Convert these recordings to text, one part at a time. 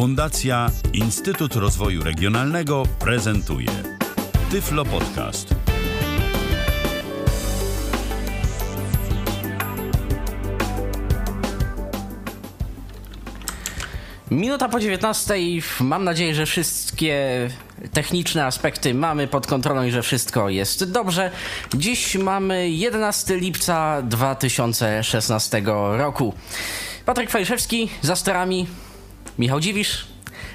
Fundacja Instytut Rozwoju Regionalnego prezentuje Tyflo Podcast. Minuta po 19. Mam nadzieję, że wszystkie techniczne aspekty mamy pod kontrolą i że wszystko jest dobrze. Dziś mamy 11 lipca 2016 roku. Patryk Fajszewski za sterami, Michał Dziwisz,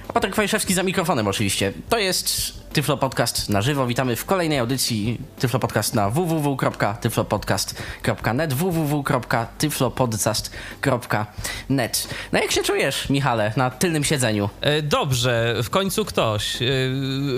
a Patryk Fajszewski za mikrofonem oczywiście. To jest Tyflo Podcast na żywo. Witamy w kolejnej audycji Tyflo Podcast na www.tyflopodcast.net www.tyflopodcast.net No jak się czujesz, Michale, na tylnym siedzeniu? E, Dobrze, w końcu ktoś e,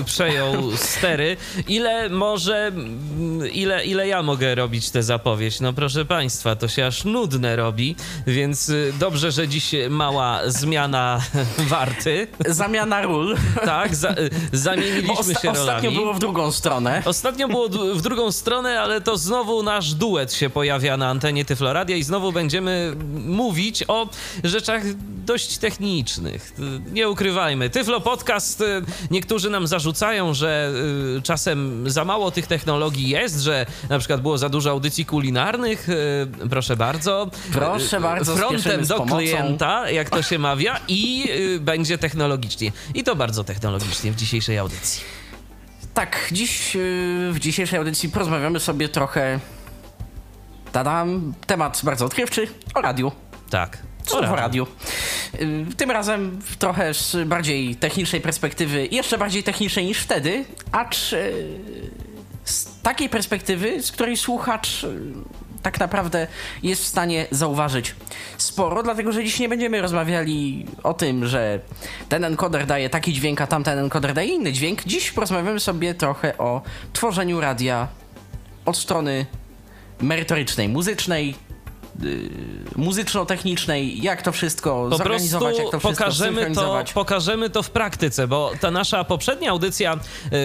przejął stery. Ile może, mm, ile, ile ja mogę robić tę zapowiedź? No proszę Państwa, to się aż nudne robi, więc e, dobrze, że dziś mała zmiana warty. Zamiana ról. Tak, za, zamieniliśmy osta- się ostatnio rolami. było w drugą stronę. Ostatnio było d- w drugą stronę, ale to znowu nasz duet się pojawia na antenie Tyfloradia i znowu będziemy mówić o rzeczach dość technicznych. Nie ukrywajmy. Tyflo Podcast, y, niektórzy nam zarzucają, że y, czasem za mało tych technologii jest, że na przykład było za dużo audycji kulinarnych. Y, Proszę bardzo. Proszę bardzo, Frontem do klienta, jak to się mawia, i będzie technologicznie. I to bardzo technologicznie w dzisiejszej audycji. Tak, dziś yy, w dzisiejszej audycji porozmawiamy sobie trochę. Tadam, temat bardzo odkrywczy o radiu. Tak. Co w radiu? Yy, Tym razem trochę z bardziej technicznej perspektywy, jeszcze bardziej technicznej niż wtedy, acz yy, z takiej perspektywy, z której słuchacz tak naprawdę jest w stanie zauważyć sporo, dlatego że dziś nie będziemy rozmawiali o tym, że ten encoder daje taki dźwięk, a tamten encoder daje inny dźwięk. Dziś porozmawiamy sobie trochę o tworzeniu radia od strony merytorycznej, muzycznej, muzyczno-technicznej, jak to wszystko Po zorganizować, jak to wszystko pokażemy to, pokażemy to w praktyce, bo ta nasza poprzednia audycja,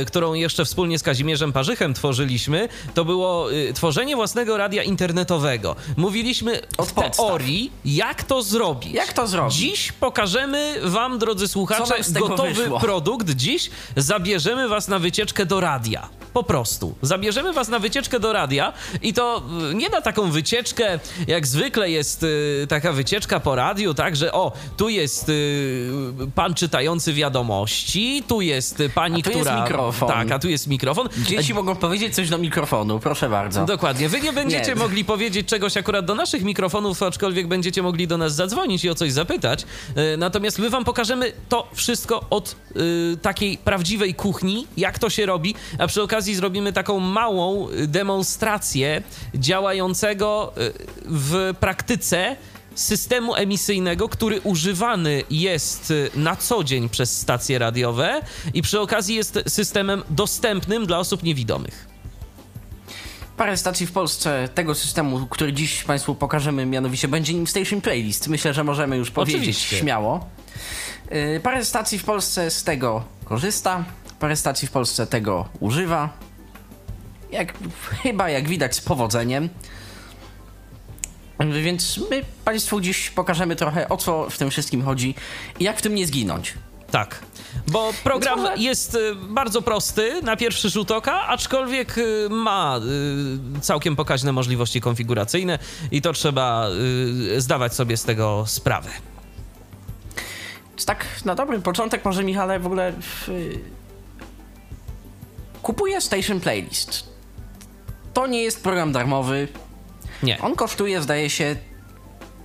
y, którą jeszcze wspólnie z Kazimierzem Parzychem tworzyliśmy, to było y, tworzenie własnego radia internetowego. Mówiliśmy Od w podstaw. teorii, jak to zrobić. Jak to zrobić? Dziś pokażemy wam, drodzy słuchacze, gotowy wyszło? produkt. Dziś zabierzemy was na wycieczkę do radia. Po prostu. Zabierzemy was na wycieczkę do radia i to y, nie na taką wycieczkę, jak zwykle jest y, taka wycieczka po radiu, tak, że o, tu jest y, pan czytający wiadomości, tu jest y, pani, A tu jest która... mikrofon. Tak, a tu jest mikrofon. Dzieci mogą powiedzieć coś do mikrofonu, proszę bardzo. Dokładnie. Wy nie będziecie Nie. mogli powiedzieć czegoś akurat do naszych mikrofonów, aczkolwiek będziecie mogli do nas zadzwonić i o coś zapytać. E, Natomiast my wam pokażemy to wszystko od y, takiej prawdziwej kuchni, jak to się robi, a przy okazji zrobimy taką małą y, demonstrację działającego y, w praktyce systemu emisyjnego, który używany jest y, na co dzień przez stacje radiowe i przy okazji jest systemem dostępnym dla osób niewidomych. Parę stacji w Polsce tego systemu, który dziś Państwu pokażemy, mianowicie będzie nim Station Playlist. Myślę, że możemy już powiedzieć Oczywiście. śmiało. Yy, Parę stacji w Polsce z tego korzysta, parę stacji w Polsce tego używa. Jak, chyba jak widać z powodzeniem. Więc my Państwu dziś pokażemy trochę o co w tym wszystkim chodzi i jak w tym nie zginąć. Tak, bo program może- jest y, bardzo prosty na pierwszy rzut oka, aczkolwiek y, ma y, całkiem pokaźne możliwości konfiguracyjne i to trzeba zdawać sobie z tego sprawę. Więc tak na dobry początek może Michale w ogóle w, kupuję Station Playlist. To nie jest program darmowy. Nie. On kosztuje, zdaje się,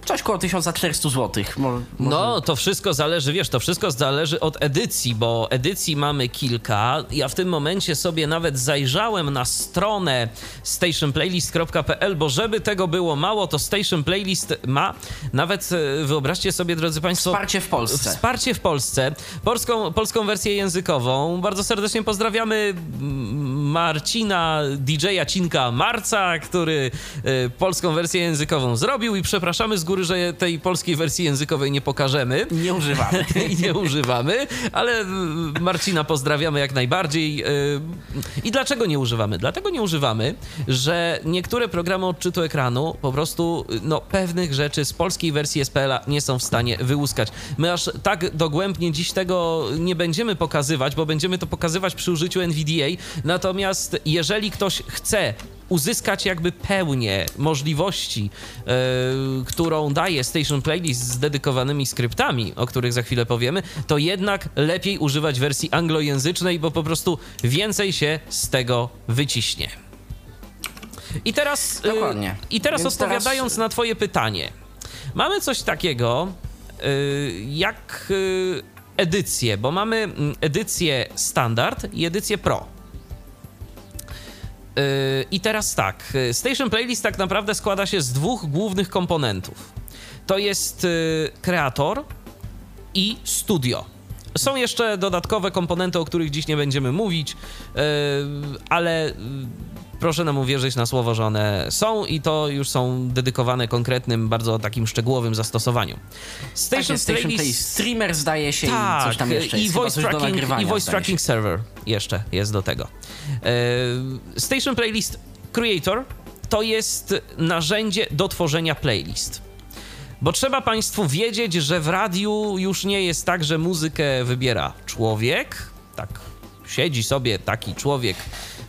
coś koło 1400 zł. Mo, No, to wszystko zależy, wiesz, to wszystko zależy od edycji, bo edycji mamy kilka. Ja w tym momencie sobie nawet zajrzałem na stronę stationplaylist.pl, bo żeby tego było mało, to Station Playlist ma nawet, e, wyobraźcie sobie, drodzy Państwo, Wsparcie w Polsce. Wsparcie w Polsce, polską, polską wersję językową. Bardzo serdecznie pozdrawiamy Marcina, DJ-a Cinka Marca, który y, polską wersję językową zrobił i przepraszamy z góry że tej polskiej wersji językowej nie pokażemy. Nie używamy. I nie używamy, ale Marcina pozdrawiamy jak najbardziej. I dlaczego nie używamy? Dlatego nie używamy, że niektóre programy odczytu ekranu po prostu no, pewnych rzeczy z polskiej wersji SPL-a nie są w stanie wyłuskać. My aż tak dogłębnie dziś tego nie będziemy pokazywać, bo będziemy to pokazywać przy użyciu NVDA. Natomiast jeżeli ktoś chce uzyskać jakby pełnię możliwości, yy, którą daje Station Playlist z dedykowanymi skryptami, o których za chwilę powiemy, to jednak lepiej używać wersji anglojęzycznej, bo po prostu więcej się z tego wyciśnie. I teraz, yy. I teraz Więc odpowiadając teraz... na Twoje pytanie, mamy coś takiego yy, jak edycję, bo mamy mm, edycję standard i edycję pro. Yy, I teraz tak, yy, Station Playlist tak naprawdę składa się z dwóch głównych komponentów. To jest yy, kreator i studio. Są jeszcze dodatkowe komponenty, o których dziś nie będziemy mówić, ale proszę nam uwierzyć na słowo, że one są i to już są dedykowane konkretnym, bardzo takim szczegółowym zastosowaniom. Station, tak, Station Play Streamer zdaje się tak, i coś tam jeszcze i voice tracking, i voice tracking server jeszcze jest do tego. E, Station Playlist Creator to jest narzędzie do tworzenia playlist. Bo trzeba Państwu wiedzieć, że w radiu już nie jest tak, że muzykę wybiera człowiek, tak siedzi sobie taki człowiek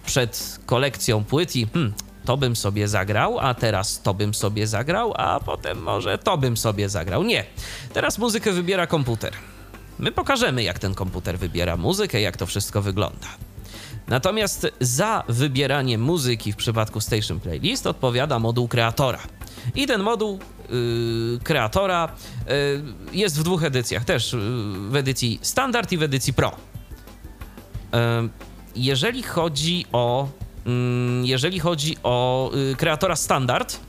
przed kolekcją płyt i hmm, to bym sobie zagrał, a teraz to bym sobie zagrał, a potem może to bym sobie zagrał. Nie. Teraz muzykę wybiera komputer. My pokażemy, jak ten komputer wybiera muzykę, jak to wszystko wygląda. Natomiast za wybieranie muzyki w przypadku Station Playlist odpowiada moduł kreatora. I ten moduł yy, kreatora yy, jest w dwóch edycjach, też yy, w edycji standard i w edycji pro. Jeżeli chodzi o mm, jeżeli chodzi o y, kreatora standard,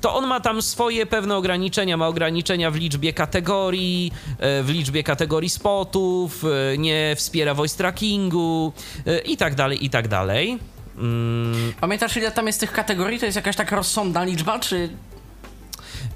to on ma tam swoje pewne ograniczenia. Ma ograniczenia w liczbie kategorii, e, w liczbie kategorii spotów, e, nie wspiera voice trackingu i tak dalej, i tak dalej. Mm. Pamiętasz, ile tam jest tych kategorii? To jest jakaś taka rozsądna liczba, czy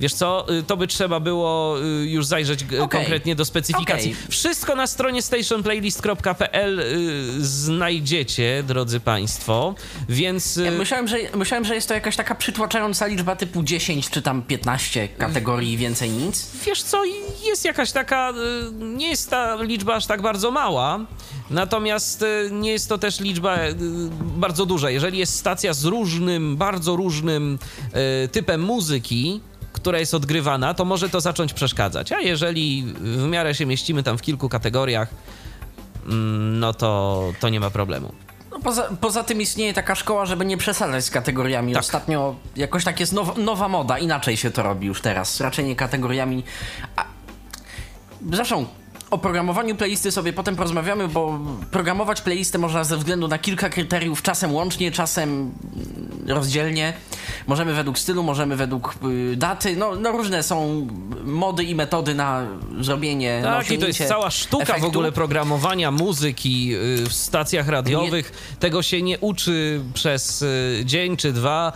Wiesz co, y, to by trzeba było y, już zajrzeć okay. konkretnie do specyfikacji. Okay. Wszystko na stronie stationplaylist.pl y, znajdziecie, drodzy Państwo, więc... Ja myślałem, że, myślałem, że jest to jakaś taka przytłaczająca liczba typu 10 czy tam 15 kategorii i więcej nic. Wiesz co, jest jakaś taka... Nie jest ta liczba aż tak bardzo mała, Natomiast nie jest to też liczba bardzo duża. Jeżeli jest stacja z różnym, bardzo różnym typem muzyki, która jest odgrywana, to może to zacząć przeszkadzać. A jeżeli w miarę się mieścimy tam w kilku kategoriach, mm, no to, to nie ma problemu. No poza, poza tym istnieje taka szkoła, żeby nie przesadzać z kategoriami. Tak. Ostatnio jakoś tak jest now, nowa moda, inaczej się to robi już teraz. Raczej nie kategoriami. A... Zresztą o programowaniu playlisty sobie potem porozmawiamy, bo programować playlistę można ze względu na kilka kryteriów, czasem łącznie, czasem rozdzielnie. Możemy według stylu, możemy według y, daty, no, no, różne są mody i metody na zrobienie Tak, i to jest cała sztuka efektu. w ogóle programowania muzyki y, w stacjach radiowych. Nie... Tego się nie uczy przez y, dzień czy dwa.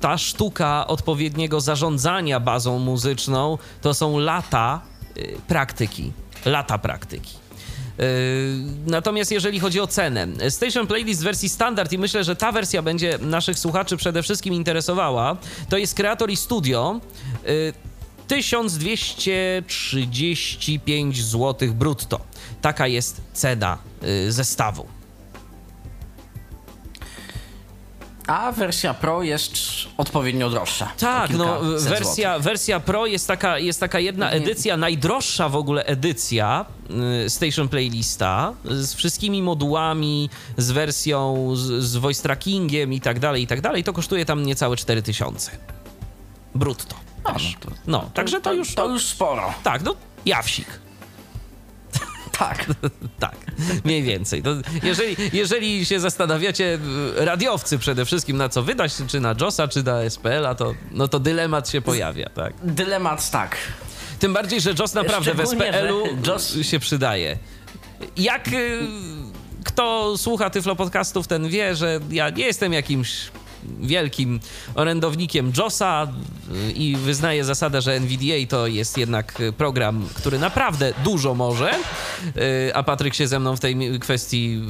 Ta sztuka odpowiedniego zarządzania bazą muzyczną to są lata praktyki lata praktyki. Yy, natomiast jeżeli chodzi o cenę, Station Playlist wersji standard i myślę, że ta wersja będzie naszych słuchaczy przede wszystkim interesowała, to jest Creator i Studio. 1235 yy, zł brutto. Taka jest cena yy, zestawu. A wersja Pro jest odpowiednio droższa. Tak, no wersja, wersja Pro jest taka, jest taka jedna edycja, najdroższa w ogóle edycja y, Station Playlista z wszystkimi modułami, z wersją, z, z voice trackingiem i tak dalej, i tak dalej. To kosztuje tam niecałe 4000 brutto. no, to, no, także to, to już... To już sporo. Tak, no jawsik. Tak. tak, mniej więcej. jeżeli, jeżeli się zastanawiacie, radiowcy przede wszystkim, na co wydać, czy na JOSa, czy na SPL-a, to, no to dylemat się pojawia, tak? Dylemat, tak. Tym bardziej, że JOS naprawdę w SPL-u JOS... się przydaje. Jak y, kto słucha Tyflo podcastów, ten wie, że ja nie jestem jakimś wielkim orędownikiem JOSa y, i wyznaje zasadę, że NVDA to jest jednak program, który naprawdę dużo może, y, a Patryk się ze mną w tej kwestii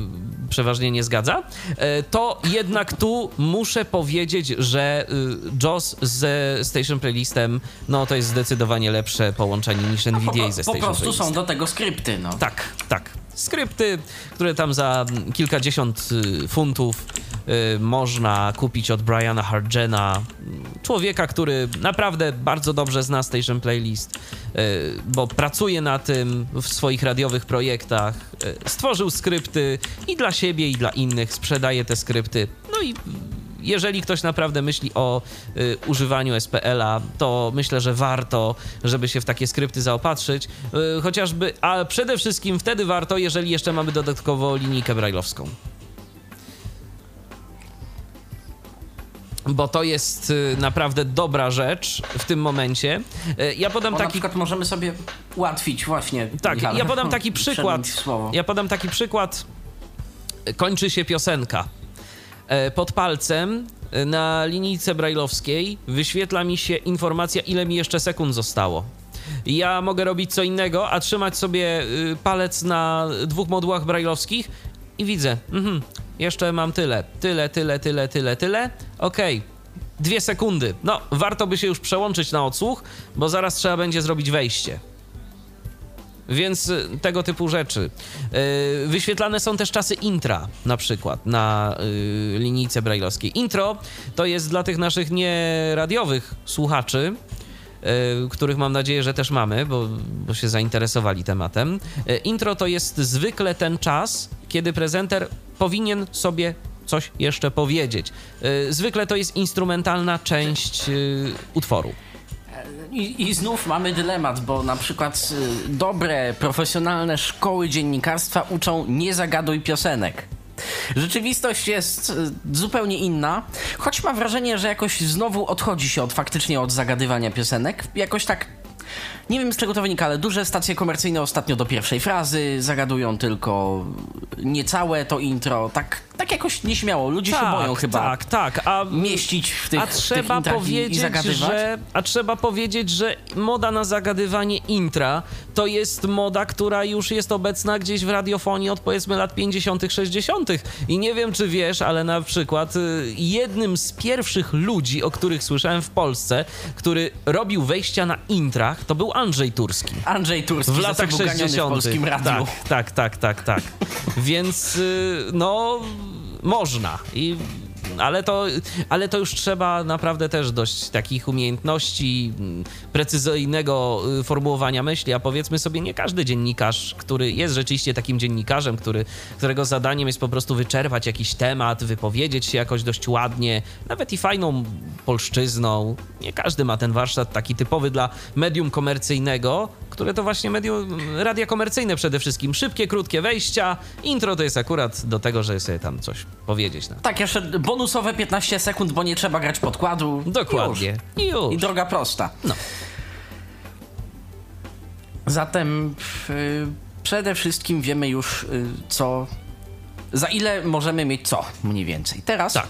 przeważnie nie zgadza, y, to jednak tu muszę powiedzieć, że JOS ze Station Playlistem, no to jest zdecydowanie lepsze połączenie niż NVDA po, ze Po Station prostu Playlistem. są do tego skrypty, no. Tak, tak. Skrypty, które tam za kilkadziesiąt y, funtów y, można kupić od Briana Hargena, człowieka, który naprawdę bardzo dobrze zna Station Playlist, y, bo pracuje na tym w swoich radiowych projektach, y, stworzył skrypty i dla siebie, i dla innych, sprzedaje te skrypty. No i jeżeli ktoś naprawdę myśli o y, używaniu SPL-a, to myślę, że warto, żeby się w takie skrypty zaopatrzyć. Y, chociażby, a przede wszystkim wtedy warto, jeżeli jeszcze mamy dodatkowo linijkę brajlowską. Bo to jest y, naprawdę dobra rzecz w tym momencie. Y, ja podam Bo na taki przykład możemy sobie ułatwić właśnie. tak, Michale. ja podam taki przykład. Ja podam taki przykład. Kończy się piosenka. E, Pod palcem e, na linijce brajlowskiej wyświetla mi się informacja, ile mi jeszcze sekund zostało. Ja mogę robić co innego, a trzymać sobie y, palec na dwóch modułach brajlowskich i widzę, mhm, jeszcze mam tyle, tyle, tyle, tyle, tyle, tyle. Okej, dwie sekundy. No, warto by się już przełączyć na odsłuch, bo zaraz trzeba będzie zrobić wejście. Więc y, tego typu rzeczy. Y, Wyświetlane są też czasy intra, na przykład, na y, linijce brajlowskiej. Intro to jest dla tych naszych nieradiowych słuchaczy, y, których mam nadzieję, że też mamy, bo, bo się zainteresowali tematem. Y, Intro to jest zwykle ten czas, kiedy prezenter powinien sobie coś jeszcze powiedzieć. Y, Zwykle to jest instrumentalna część y, utworu. I, I znów mamy dylemat, bo na przykład y, dobre, profesjonalne szkoły dziennikarstwa uczą nie zagaduj piosenek. Rzeczywistość jest zupełnie inna, choć mam wrażenie, że jakoś znowu odchodzi się od faktycznie od zagadywania piosenek. Jakoś tak. Nie wiem z czego to wynika, ale duże stacje komercyjne ostatnio do pierwszej frazy zagadują tylko niecałe to intro. Tak, tak jakoś nieśmiało. Ludzie się boją chyba Tak, tak. A mieścić w tych a trzeba tych intrach i, i powiedzieć, zagadywać. że a trzeba powiedzieć, że moda na zagadywanie intra to jest moda, która już jest obecna gdzieś w radiofonii od powiedzmy lat 50., 60. I nie wiem, czy wiesz, ale na przykład y, jednym z pierwszych ludzi, o których słyszałem w Polsce, który robił wejścia na intrach, to był Andrzej Turski. Andrzej Turski W latach zasobów ganiony 60. w polskim radiu. Tak, tak, tak, tak, tak. Więc y, no można. I, ale, to, ale to już trzeba naprawdę też dość takich umiejętności, mm, precyzyjnego y, formułowania myśli, a powiedzmy sobie, nie każdy dziennikarz, który jest rzeczywiście takim dziennikarzem, który, którego zadaniem jest po prostu wyczerpać jakiś temat, wypowiedzieć się jakoś dość ładnie, nawet i fajną polszczyzną. Nie każdy ma ten warsztat taki typowy dla medium komercyjnego, które to właśnie medium, radia komercyjne przede wszystkim. Szybkie, krótkie wejścia. Intro to jest akurat do tego, że sobie tam coś powiedzieć. Tak, jeszcze bonusowe 15 sekund, bo nie trzeba grać podkładu. Dokładnie. I Już. już. I droga prosta. No. Zatem y, przede wszystkim wiemy już y, co. Za ile możemy mieć co, mniej więcej. Teraz Tak.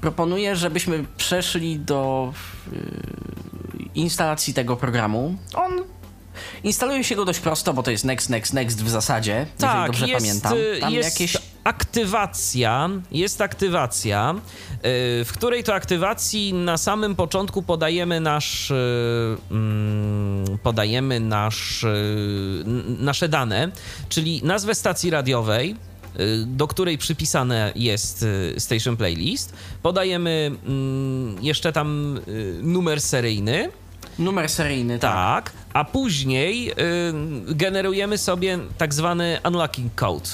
proponuję, żebyśmy przeszli do y, instalacji tego programu. On. Instaluje się go dość prosto, bo to jest next, next, next w zasadzie, jeżeli Tak, dobrze jest, pamiętam. y, Tam jest jakieś aktywacja, jest aktywacja, y, w której to aktywacji na samym początku podajemy nasz, y, mm, podajemy nasz, n- nasze dane, czyli nazwę stacji radiowej, do której przypisane jest Station Playlist. Podajemy mm, jeszcze tam numer seryjny, numer seryjny, tak. tak, a później generujemy sobie tak zwany unlocking code.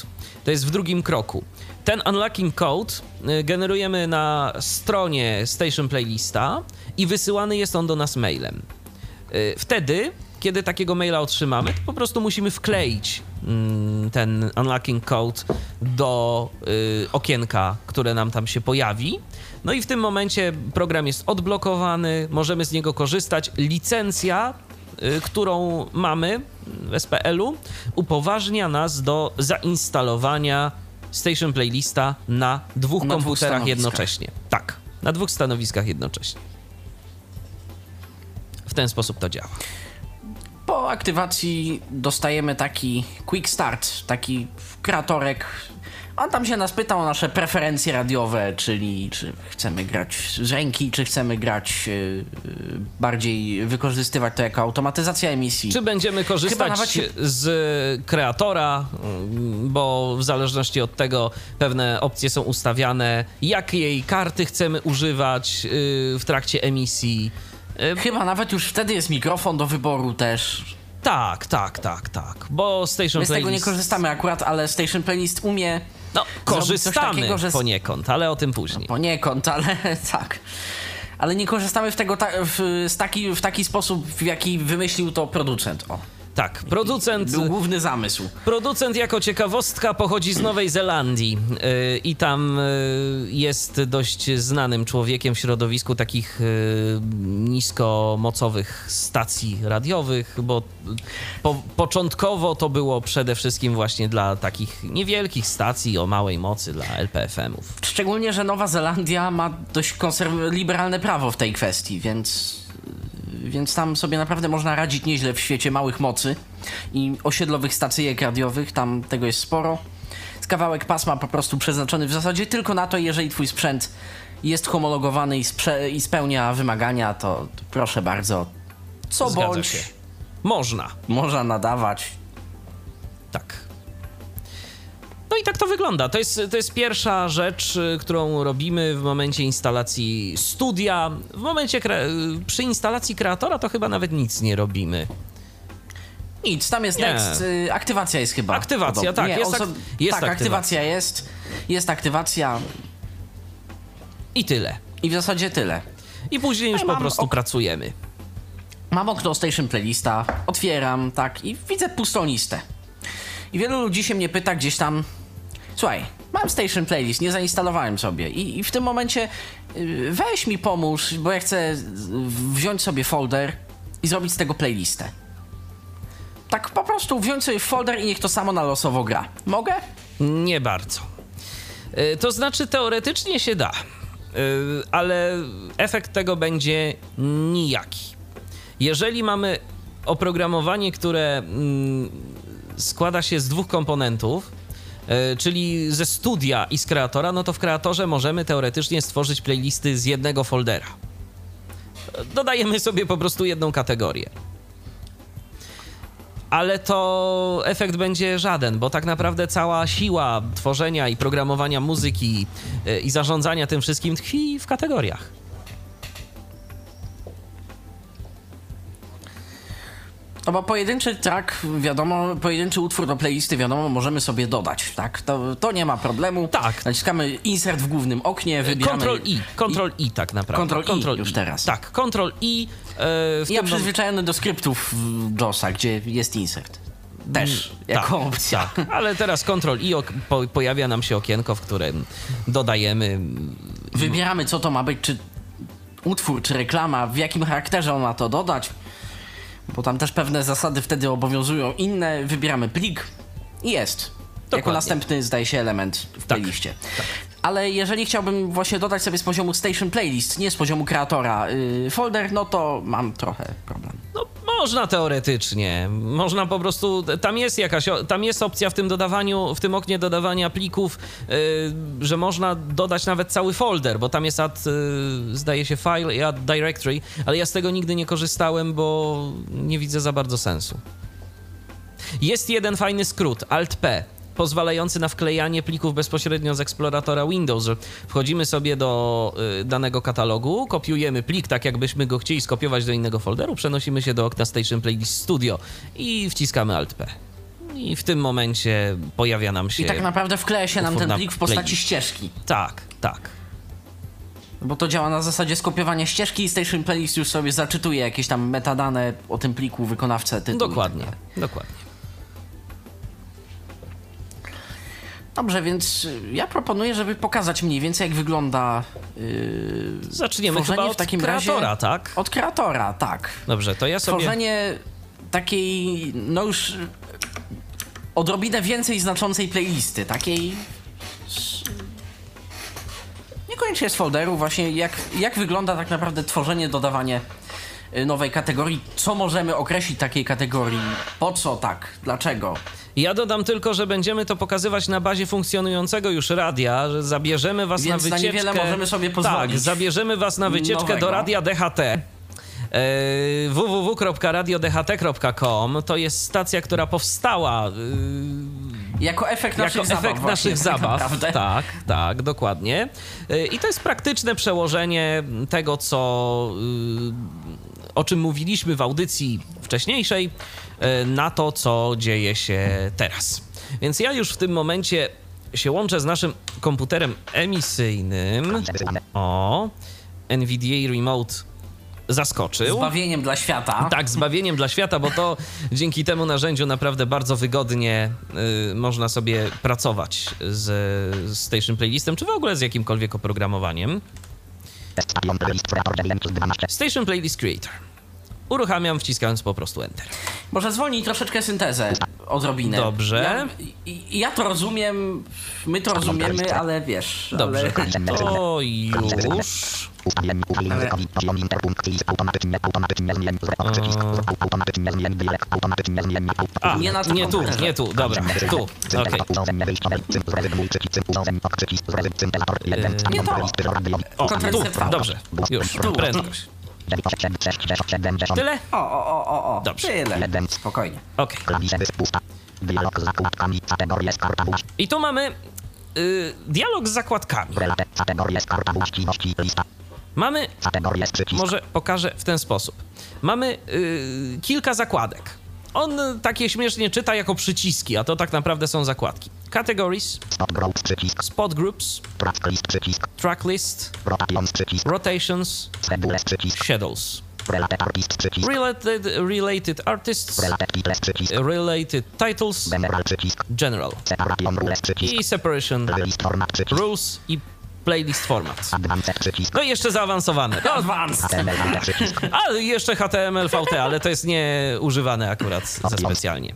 To jest w drugim kroku. Ten unlocking code y, generujemy na stronie Station Playlista i wysyłany jest on do nas mailem. Y, wtedy, kiedy takiego maila otrzymamy, to po prostu musimy wkleić mm, ten unlocking code do y, okienka, które nam tam się pojawi. No i w tym momencie program jest odblokowany, możemy z niego korzystać. Licencja, którą mamy w SPL-u, upoważnia nas do zainstalowania Station Playlista na dwóch Na dwóch komputerach stanowiskach. jednocześnie. Tak. Na dwóch stanowiskach jednocześnie. W ten sposób to działa. Po aktywacji dostajemy taki quick start, taki kreatorek. On tam się nas pyta o nasze preferencje radiowe, czyli czy chcemy grać z ręki, czy chcemy grać yy, bardziej wykorzystywać to jako automatyzacja emisji. Czy będziemy korzystać się... z kreatora, bo w zależności od tego pewne opcje są ustawiane, jakiej karty chcemy używać yy, w trakcie emisji. Chyba nawet już wtedy jest mikrofon do wyboru też. Tak, tak, tak, tak. Bo Station My z Playlist... tego nie korzystamy akurat, ale Station Playlist umie. No, korzystamy takiego, że... poniekąd, ale o tym później. No, poniekąd, ale tak. Ale nie korzystamy w tego ta, w, taki, w taki sposób, w jaki wymyślił to producent. O. Tak, producent. Był główny zamysł. Producent jako ciekawostka pochodzi z Nowej Zelandii yy, i tam yy, jest dość znanym człowiekiem w środowisku takich yy, niskomocowych stacji radiowych, bo po, początkowo to było przede wszystkim właśnie dla takich niewielkich stacji o małej mocy, dla LPFM-ów. Szczególnie, że Nowa Zelandia ma dość liberalne prawo w tej kwestii, więc więc tam sobie naprawdę można radzić nieźle w świecie małych mocy i osiedlowych stacyjek radiowych, tam tego jest sporo. Z kawałek pasma po prostu przeznaczony w zasadzie tylko na to, jeżeli twój sprzęt jest homologowany i, i spełnia wymagania, to, to, proszę bardzo, co Zgadza bądź. Się. Można. Można nadawać. Tak. No i tak to wygląda. To jest, to jest pierwsza rzecz, y, którą robimy w momencie instalacji studia. W momencie przy instalacji kreatora to chyba nawet nic nie robimy. Nic, tam jest nie. next. Y, aktywacja jest chyba. Aktywacja, tak. Nie, jest, ak jest tak, aktywacja. aktywacja jest. Jest aktywacja. I tyle. I w zasadzie tyle. I później już po prostu pracujemy. Mam okno Station Playlista, otwieram, tak, i widzę pustą listę. I wielu ludzi się mnie pyta gdzieś tam, Słuchaj, mam Station Playlist, nie zainstalowałem sobie i, i w tym momencie y, weź mi pomóż, bo ja chcę wziąć sobie folder i zrobić z tego playlistę. Tak po prostu wziąć sobie folder i niech to samo na losowo gra. Mogę? Nie bardzo. Y, to znaczy teoretycznie się da, y, ale efekt tego będzie nijaki. Jeżeli mamy oprogramowanie, które mm, składa się z dwóch komponentów, czyli ze studia i z kreatora, no to w kreatorze możemy teoretycznie stworzyć playlisty z jednego foldera. Dodajemy sobie po prostu jedną kategorię. Ale to efekt będzie żaden, bo tak naprawdę cała siła tworzenia i programowania muzyki e, i zarządzania tym wszystkim tkwi w kategoriach. No bo pojedynczy track, wiadomo, pojedynczy utwór do playlisty, wiadomo, możemy sobie dodać, tak? To, to nie ma problemu. Tak. Naciskamy insert w głównym oknie, wybieramy... Control I, Control I, tak naprawdę. Control, Control I już teraz. Tak, Control I. E, ja przyzwyczajony do skryptów JOSa, gdzie jest insert. Też, mm, jako tak, opcja. Tak, ale teraz Control I po, pojawia nam się okienko, w którym dodajemy... Wybieramy, co to ma być, czy utwór, czy reklama, w jakim charakterze on ma to dodać bo tam też pewne zasady wtedy obowiązują inne. Wybieramy plik i jest. Dokładnie. Jako następny zdaje się element w tak, playliście. Tak. Ale jeżeli chciałbym właśnie dodać sobie z poziomu Station Playlist, nie z poziomu kreatora yy, folder, no to mam trochę problem. No można teoretycznie. Można po prostu. Tam jest jakaś. Tam jest opcja w tym dodawaniu, w tym oknie dodawania plików, yy, że można dodać nawet cały folder, bo tam jest add, yy, zdaje się, file i add directory, ale ja z tego nigdy nie korzystałem, bo nie widzę za bardzo sensu. Jest jeden fajny skrót, Alt-P pozwalający na wklejanie plików bezpośrednio z eksploratora Windows, wchodzimy sobie do y, danego katalogu, kopiujemy plik tak jakbyśmy go chcieli skopiować do innego folderu, przenosimy się do okna Station Playlist Studio i wciskamy Alt-P. I w tym momencie pojawia nam się. I tak naprawdę wkleja się nam ten plik w postaci playlist. ścieżki. Tak, tak. Bo to działa na zasadzie skopiowania ścieżki i Station Playlist już sobie zaczytuje jakieś tam metadane o tym pliku, wykonawcę, tytuł. Dokładnie, tak dokładnie. Dobrze, więc ja proponuję, żeby pokazać mniej więcej, jak wygląda. Yy, Zaczniemy chyba od w takim kreatora, razie, tak? Od kreatora, tak. Dobrze, to ja sobie. Tworzenie takiej, no już odrobinę więcej znaczącej playlisty, takiej pojęcie z folderu właśnie, jak, jak wygląda tak naprawdę tworzenie, dodawanie nowej kategorii, co możemy określić takiej kategorii, po co tak, dlaczego. Ja dodam tylko, że będziemy to pokazywać na bazie funkcjonującego już radia, że zabierzemy was Więc na na wycieczkę. niewiele możemy sobie Tak, pozwolić. zabierzemy was na wycieczkę do Nowego. radia DHT. e, www.radiodht.com to jest stacja, która powstała y, Jako efekt naszych jako zabaw efekt naszych tak zabaw. naprawdę. Tak, tak, dokładnie. Y, I to jest praktyczne przełożenie tego, co y, o czym mówiliśmy w audycji wcześniejszej, y, na to, co dzieje się teraz. Więc ja już w tym momencie się łączę z naszym komputerem emisyjnym. O, NVDA Remote zaskoczył. Zbawieniem dla świata. Tak, zbawieniem dla świata, bo to dzięki temu narzędziu naprawdę bardzo wygodnie y, można sobie pracować z, z Station Playlistem, czy w ogóle z jakimkolwiek oprogramowaniem. Station Playlist Creator. Uruchamiam wciskając po prostu Enter. Może zwolnij troszeczkę syntezę, odrobinę. Dobrze. Ja, ja to rozumiem, my to rozumiemy, ale wiesz... Dobrze, Ale... to już. A, Nie na nie tu, nie tu, dobra, tu, okej. Urządzenie wyjściowe, cym, zrezygnuj, przycisk, cym, urządzenie, ok, przycisk, zrezygnuj, syntezator, jeden, Eee, stadion, nie to. O, tu, dobrze, już, Tu. prędkość. Tyle? O, o, o, o, o. Dobrze. Tyle. Spokojnie. Okej. dialog z zakładkami, kategorie, skarta, właś, I tu mamy y, dialog z zakładkami. relate, kategorie, skarta, właściwości, lista, Mamy Może pokażę w ten sposób. Mamy y, kilka zakładek. On takie śmiesznie czyta jako przyciski, a to tak naprawdę są zakładki. Categories, stop groups, przycisk, spot groups, track list, przycisk, rotations, przycisk, rotations, schedules, przycisk, schedules, relate artist, przycisk, related, related artists, relate titles, przycisk, related titles, general, przycisk, general. Separation rules, przycisk, i separation. Playlist format, przycisk, rules i playlist format. No i jeszcze zaawansowane. No, Advanced. Ale jeszcze HTML, VT, ale to jest nieużywane akurat za specjalnie.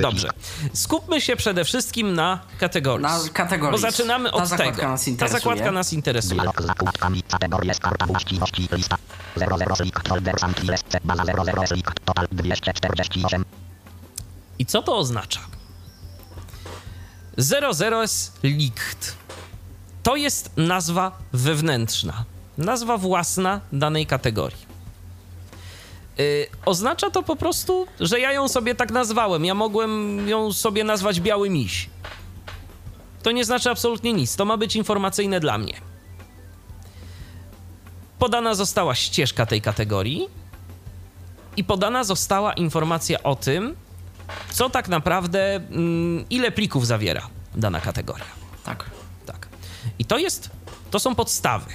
Dobrze. Skupmy się przede wszystkim na kategorii. Na kategorii. Bo zaczynamy Ta od zakładka tego. nas Ta zakładka nas interesuje. Dialog z zakładkami, kategorie, skarta, właściwości, lista, 00 slick, folder, sample, set, baza 00 slick, total 248, I co to oznacza? 00 jest licht. To jest nazwa wewnętrzna. Nazwa własna danej kategorii. Yy, oznacza to po prostu, że ja ją sobie tak nazwałem. Ja mogłem ją sobie nazwać biały miś. To nie znaczy absolutnie nic. To ma być informacyjne dla mnie. Podana została ścieżka tej kategorii i podana została informacja o tym, co tak naprawdę, mm, ile plików zawiera dana kategoria. Tak. Tak. I to jest, to są podstawy.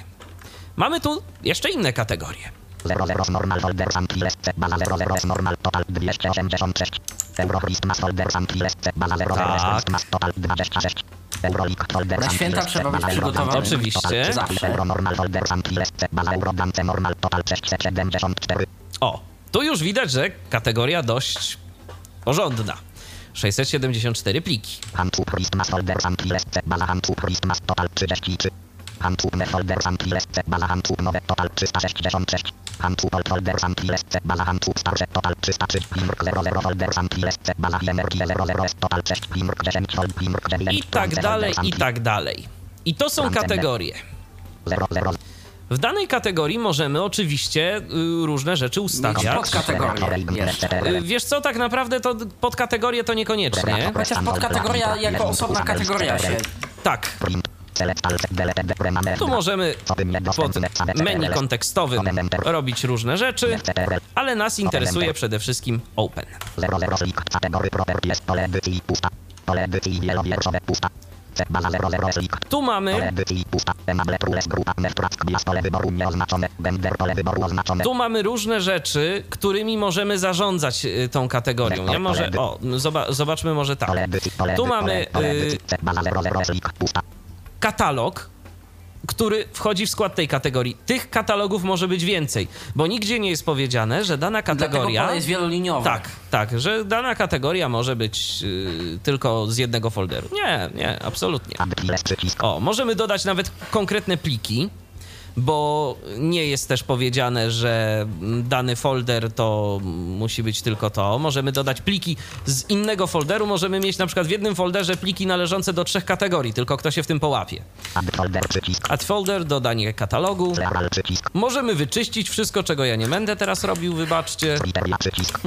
Mamy tu jeszcze inne kategorie. 00 normal folder sample, set, baza 00 normal, total 286, Euro Christmas folder sample, set, baza 00 Tak. Christmas, total 26, Euroleague folder Na sample, święta trzeba być przygotowany. Oczywiście. total Zawsze. Euro normal folder sample, set, baza Euro Dance normal, total 674, O, tu już widać, że kategoria dość porządna. 674 pliki. Handtuch Christmas folder sample, set, baza handtuch Christmas, total 33, Handtuch me folder sample, set, baza handtuch nowe, total 366, Handtuch old folder sample, set, baza handtuch starsze, total 303, Plimrk 00 folder sample, set, baza Jemerki 00, total 6, Plimrk 10 fold, Plimrk 9, I tak dalej, i tak dalej. I to są kategorie. 00, W danej kategorii możemy oczywiście y, różne rzeczy ustawiać. podkategorie jeszcze. Y, Wiesz co, tak naprawdę to podkategorie to niekoniecznie. Chociaż podkategoria jako osobna kategoria się... Tak, tu możemy pod menu kontekstowym robić różne rzeczy, ale nas interesuje przede wszystkim Open. 00 slick, kategory properties, pole edycji, pusta, pole edycji wielowierszowe, pusta, set, baza 00 slick, Tu mamy, tu mamy różne rzeczy, którymi możemy zarządzać y, tą kategorią. Ja może, o, zoba, zobaczmy może tak. Tu mamy y, edycji, set, baza 00 slick, pusta, katalog który wchodzi w skład tej kategorii. Tych katalogów może być więcej, bo nigdzie nie jest powiedziane, że dana kategoria. jest wieloliniowe. Tak, tak, że dana kategoria może być y, tylko z jednego folderu. Nie, nie, absolutnie. O, możemy dodać nawet konkretne pliki, bo nie jest też powiedziane, że dany folder to musi być tylko to. Możemy dodać pliki z innego folderu. Możemy mieć na przykład w jednym folderze pliki należące do trzech kategorii, tylko kto się w tym połapie. Add folder dodanie katalogu. Możemy wyczyścić wszystko, czego ja nie będę teraz robił, wybaczcie.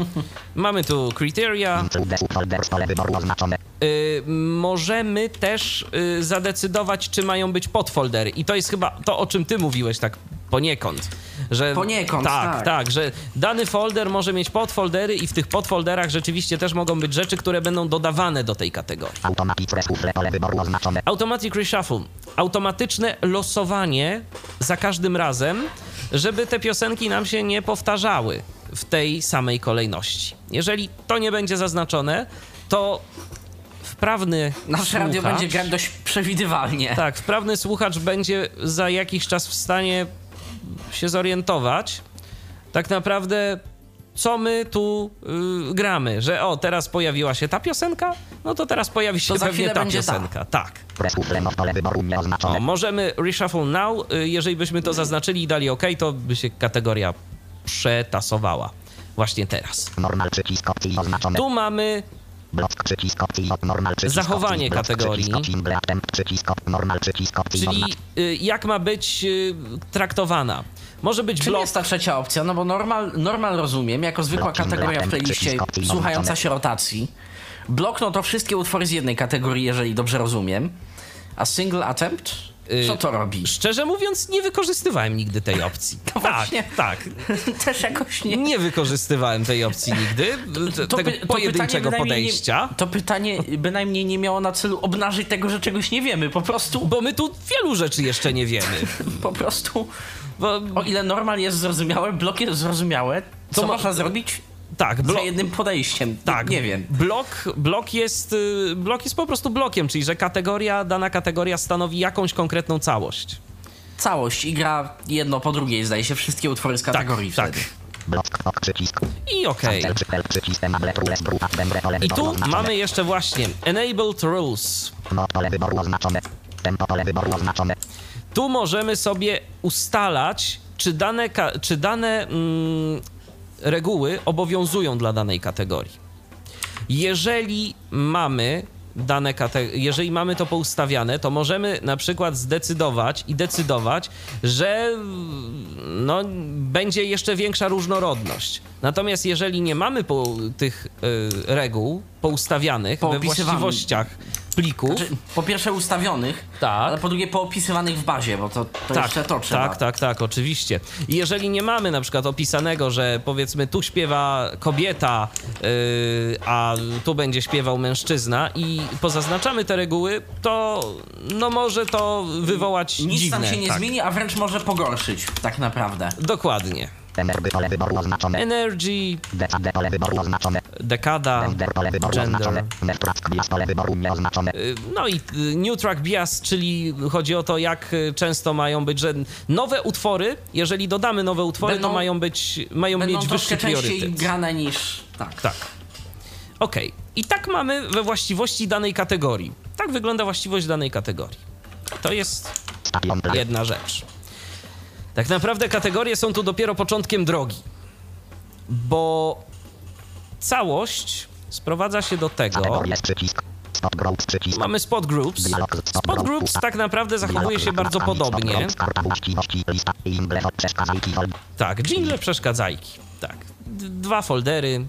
Mamy tu criteria. Include subfolder w pole wyboru oznaczone. Y, możemy też y, zadecydować, czy mają być podfoldery. I to jest chyba to, o czym ty mówiłeś tak poniekąd. Że, Poniekąd, tak, tak. tak, że dany folder może mieć podfoldery i w tych podfolderach rzeczywiście też mogą być rzeczy, które będą dodawane do tej kategorii. Automatic reshuffle pole wyboru oznaczone. Automatic reshuffle. Automatyczne losowanie za każdym razem, żeby te piosenki nam się nie powtarzały w tej samej kolejności. Jeżeli to nie będzie zaznaczone, to wprawny Nasze radio słuchacz- będzie grać dość przewidywalnie. Tak, wprawny słuchacz będzie za jakiś czas w stanie się zorientować, tak naprawdę, co my tu y, gramy. Że o, teraz pojawiła się ta piosenka, no to teraz pojawi się To za pewnie chwilę ta będzie ta. piosenka. Tak. O, nieoznaczone. możemy reshuffle now. y, Jeżeli byśmy to zaznaczyli i dali OK, to by się kategoria przetasowała. Właśnie teraz. Normal przycisk opcji oznaczone. Tu mamy Block przycisk opcji op- normal przycisk Zachowanie kategorii. Przycisk single attempt przycisk op- normal przycisk opcji czyli y, jak ma być y, traktowana. Może być Czym blok. jest ta trzecia opcja? No bo normal, normal rozumiem, jako zwykła kategoria w playliście słuchająca się rotacji. Blok no to wszystkie utwory z jednej kategorii, jeżeli dobrze rozumiem. A single attempt? Y, Co to robi? Szczerze mówiąc, nie wykorzystywałem nigdy tej opcji. No tak, właśnie. tak. Też jakoś nie... Nie wykorzystywałem tej opcji nigdy, t- tego py- pojedynczego podejścia. Nie, to pytanie bynajmniej nie miało na celu obnażyć tego, że czegoś nie wiemy. Po prostu, Bo my tu wielu rzeczy jeszcze nie wiemy. po prostu, Bo, o ile normal jest zrozumiałe, blok jest zrozumiałe, co To mo- można zrobić tak, za blok, jednym podejściem? tak, Nie wiem. Blok, blok, jest, y, blok jest po prostu blokiem, czyli że kategoria, dana kategoria stanowi jakąś konkretną całość. Całość i gra jedno po drugiej, zdaje się, wszystkie utwory z kategorii tak. wtedy. Przycisk. I okej. Pole I tu mamy jeszcze właśnie Enabled Rules. Mod pole wyboru oznaczone. Tempo pole wyboru oznaczone. Tu możemy sobie ustalać, czy dane, ka- czy dane mm, reguły obowiązują dla danej kategorii. Jeżeli mamy dane kate- jeżeli mamy to poustawiane, to możemy na przykład zdecydować i decydować, że no, będzie jeszcze większa różnorodność. Natomiast jeżeli nie mamy po, tych y, reguł poustawianych we właściwościach plików, Znaczy, po pierwsze ustawionych, Tak. ale po drugie poopisywanych w bazie, bo to, to jeszcze to trzeba. Tak, tak, tak, oczywiście. I jeżeli nie mamy na przykład opisanego, że powiedzmy tu śpiewa kobieta, yy, a tu będzie śpiewał mężczyzna i pozaznaczamy te reguły, to no może to wywołać Nic dziwne. tam się nie tak. zmieni, a wręcz może pogorszyć, tak naprawdę. Dokładnie. Energy pole wyboru oznaczone. Energy, Decade pole wyboru oznaczone. dekada, Gender pole wyboru gender. oznaczone. Nettrack bias pole wyboru nieoznaczone. Y, No i y, New Track Bias, czyli chodzi o to, jak y, często mają być, że nowe utwory, jeżeli dodamy nowe utwory, Będą- to mają być, mają Będą mieć wyższy częściej priorytet. grane niż... Tak. Tak. Okej. I tak mamy we właściwości danej kategorii. Tak wygląda właściwość danej kategorii. To jest jedna rzecz. Tak naprawdę kategorie są tu dopiero początkiem drogi. Bo całość sprowadza się do tego. Mamy spot groups. Spot groups tak naprawdę zachowuje się bardzo podobnie. Tak, jingle przeszkadzajki. Tak. Dwa foldery.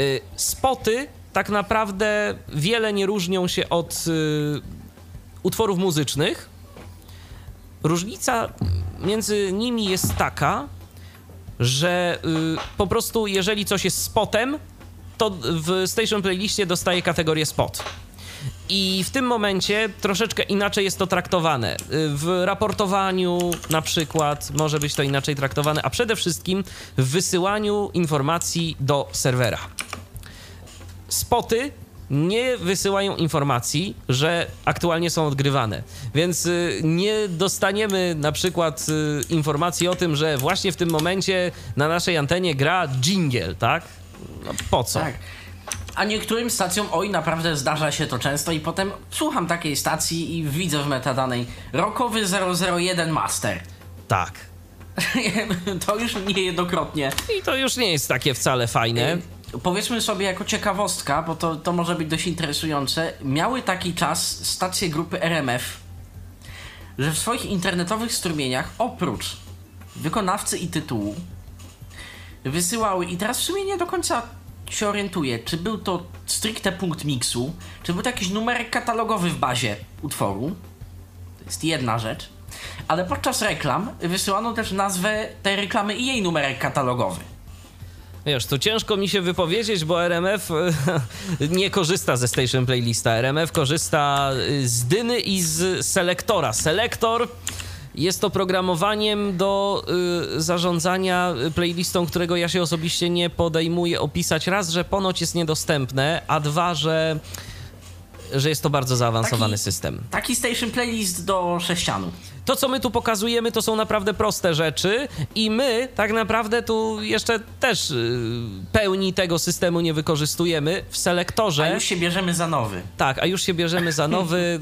Y, spoty tak naprawdę wiele nie różnią się od y, utworów muzycznych. Różnica między nimi jest taka, że y, po prostu jeżeli coś jest spotem, to w Station Playliście dostaje kategorię spot. I w tym momencie troszeczkę inaczej jest to traktowane. Y, W raportowaniu na przykład może być to inaczej traktowane, a przede wszystkim w wysyłaniu informacji do serwera. Spoty nie wysyłają informacji, że aktualnie są odgrywane. Więc y, nie dostaniemy na przykład y, informacji o tym, że właśnie w tym momencie na naszej antenie gra jingle, tak? No po co? Tak. A niektórym stacjom, oj, naprawdę zdarza się to często i potem słucham takiej stacji i widzę w metadanej Rokowy 001 Master. Tak. to już niejednokrotnie. I to już nie jest takie wcale fajne. Powiedzmy sobie jako ciekawostka, bo to, to może być dość interesujące. Miały taki czas stacje grupy RMF, że w swoich internetowych strumieniach oprócz wykonawcy i tytułu wysyłały, i teraz w sumie nie do końca się orientuję, czy był to stricte punkt miksu, czy był to jakiś numerek katalogowy w bazie utworu. To jest jedna rzecz. Ale podczas reklam wysyłano też nazwę tej reklamy i jej numerek katalogowy. Wiesz, tu ciężko mi się wypowiedzieć, bo RMF nie korzysta ze Station Playlista. RMF korzysta y, z Dyny i z Selektora. Selektor jest to programowaniem do y, zarządzania playlistą, którego ja się osobiście nie podejmuję opisać. Raz, że ponoć jest niedostępne, a dwa, że, że jest to bardzo zaawansowany Taki- system. Taki station playlist do sześcianu. To, co my tu pokazujemy, to są naprawdę proste rzeczy i my tak naprawdę tu jeszcze też y, pełni tego systemu nie wykorzystujemy. W A selektorze... już się bierzemy za nowy. Tak, a już się bierzemy za nowy.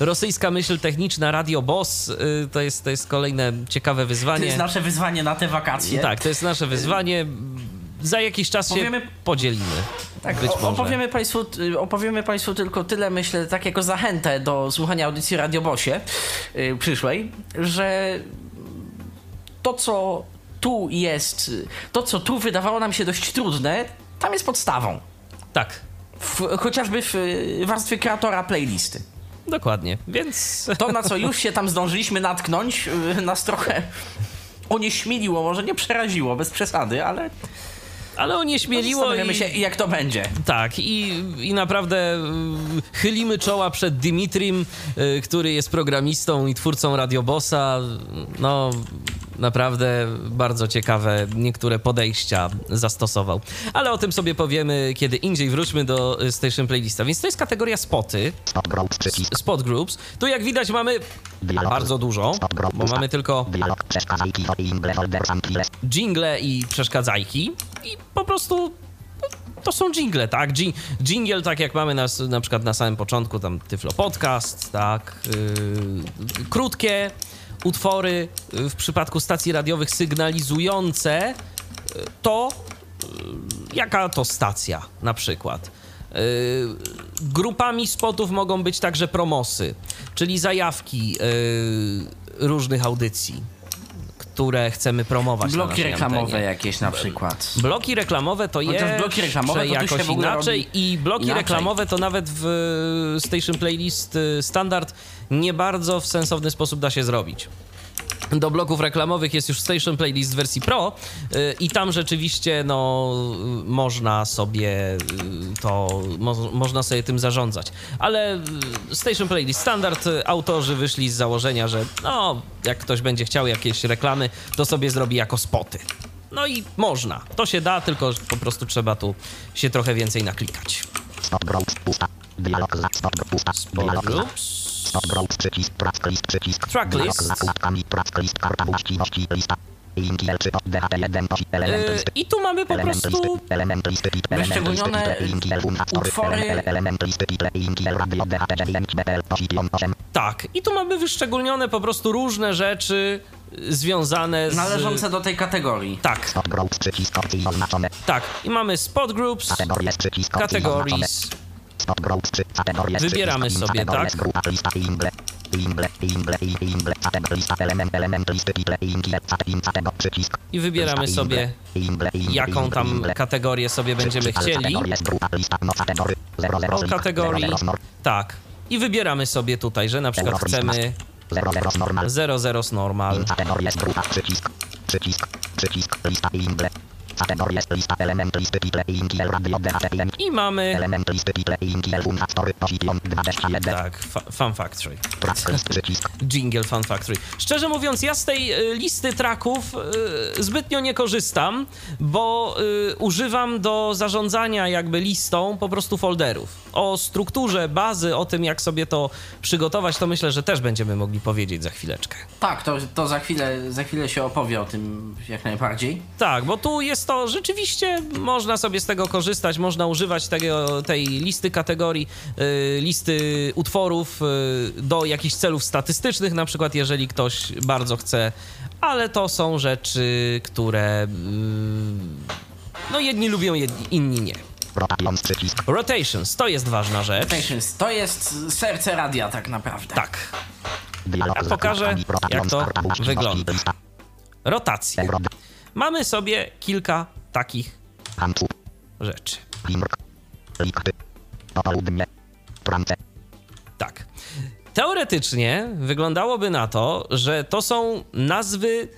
y, rosyjska myśl techniczna Radio Boss y, to, jest, to jest kolejne ciekawe To wyzwanie. jest nasze wyzwanie na te wakacje. Tak, to jest nasze wyzwanie. Za jakiś czas się podzielimy. Tak, Być może. opowiemy, państwu, y, opowiemy Państwu tylko tyle, myślę, tak jako zachętę do słuchania audycji Radiobosie y, przyszłej, że to, co tu jest, to, co tu wydawało nam się dość trudne, tam jest podstawą. Tak, W, chociażby w y, warstwie kreatora playlisty. dokładnie. Więc To, na co już się tam zdążyliśmy natknąć, y, nas trochę onieśmieliło, może nie przeraziło, bez przesady, ale ale onieśmieliło i... się, jak to będzie. Tak, i, i naprawdę y, chylimy czoła przed Dimitrim, y, który jest programistą i twórcą Radiobossa. No, naprawdę bardzo ciekawe niektóre podejścia zastosował. Ale o tym sobie powiemy kiedy indziej. Wróćmy do Station Playlista. Więc to jest kategoria spoty, spot groups. Tu jak widać mamy bardzo dużo, bo mamy tylko jingle i przeszkadzajki i po prostu to są jingle, tak? Jingle, tak jak mamy na, na przykład na samym początku, tam Tyflo Podcast, tak? Yy, krótkie utwory yy, w przypadku stacji radiowych sygnalizujące yy, to, yy, jaka to stacja na przykład. Grupami spotów mogą być także promosy, czyli zajawki różnych audycji, które chcemy promować. na Bloki naszej reklamowe antenie. jakieś na przykład. Bloki reklamowe to Chociaż jest bloki reklamowe to jakoś inaczej i bloki inaczej. reklamowe to nawet w y, Station Playlist y, standard nie bardzo w sensowny sposób da się zrobić. Do bloków reklamowych jest już Station Playlist w wersji Pro y, i tam rzeczywiście no, y, można sobie y, to mo, można sobie tym zarządzać. Ale Station Playlist Standard autorzy wyszli z założenia, że no, jak ktoś będzie chciał jakieś reklamy, to sobie zrobi jako spoty. No i można. To się da, tylko po prostu trzeba tu się trochę więcej naklikać. Stop groups. Pusta. Dialog. za- Stop. Groups. Stop przycisk. Tracklist przycisk. Tracklist. Zakładkami. Karta właściwości. Lista. Linki L3 to DHT1 to element listy. I tu mamy po Element listy, prostu element listy, Wyszczególnione utwory- ele- element listy, linki L, radio, DHT, 9, BPL, position 8, Tak, i tu mamy wyszczególnione po prostu różne rzeczy y, związane z. Należące do tej kategorii. Tak, stop groups, przycisk, oznaczone, tak. I mamy spot groups, kategorie, przycisk, Wybieramy sobie, tak? i- wybieramy sobie, jaką tam kategorię sobie będziemy chcieli. no, O kategorii. Tak. I wybieramy sobie tutaj, że na przykład chcemy zero, zero, normal, 00 z normal. Przycisk, przycisk, przycisk, lista i. I mamy, Element listy title i position 21. tak, fa Fun Factory. Jingle Fun Factory. Szczerze mówiąc, ja z tej y, listy traków y, zbytnio nie korzystam, bo y, używam do zarządzania jakby listą po prostu folderów. O strukturze bazy, o tym jak sobie to przygotować, to myślę, że też będziemy mogli powiedzieć za chwileczkę. Tak, to, to za, chwilę, za chwilę się opowie o tym jak najbardziej. Tak, bo tu jest to rzeczywiście, można sobie z tego korzystać, można używać tego, tej listy kategorii, y, listy utworów y, do jakichś celów statystycznych, na przykład jeżeli ktoś bardzo chce, ale to są rzeczy, które y, no jedni lubią, jedni, inni nie. Rotations to jest ważna rzecz. Rotations, to jest serce radia tak naprawdę. Tak, Ja pokażę, jak to wygląda. Rotacje. Mamy sobie kilka takich rzeczy. Tak. Teoretycznie wyglądałoby na to, że to są nazwy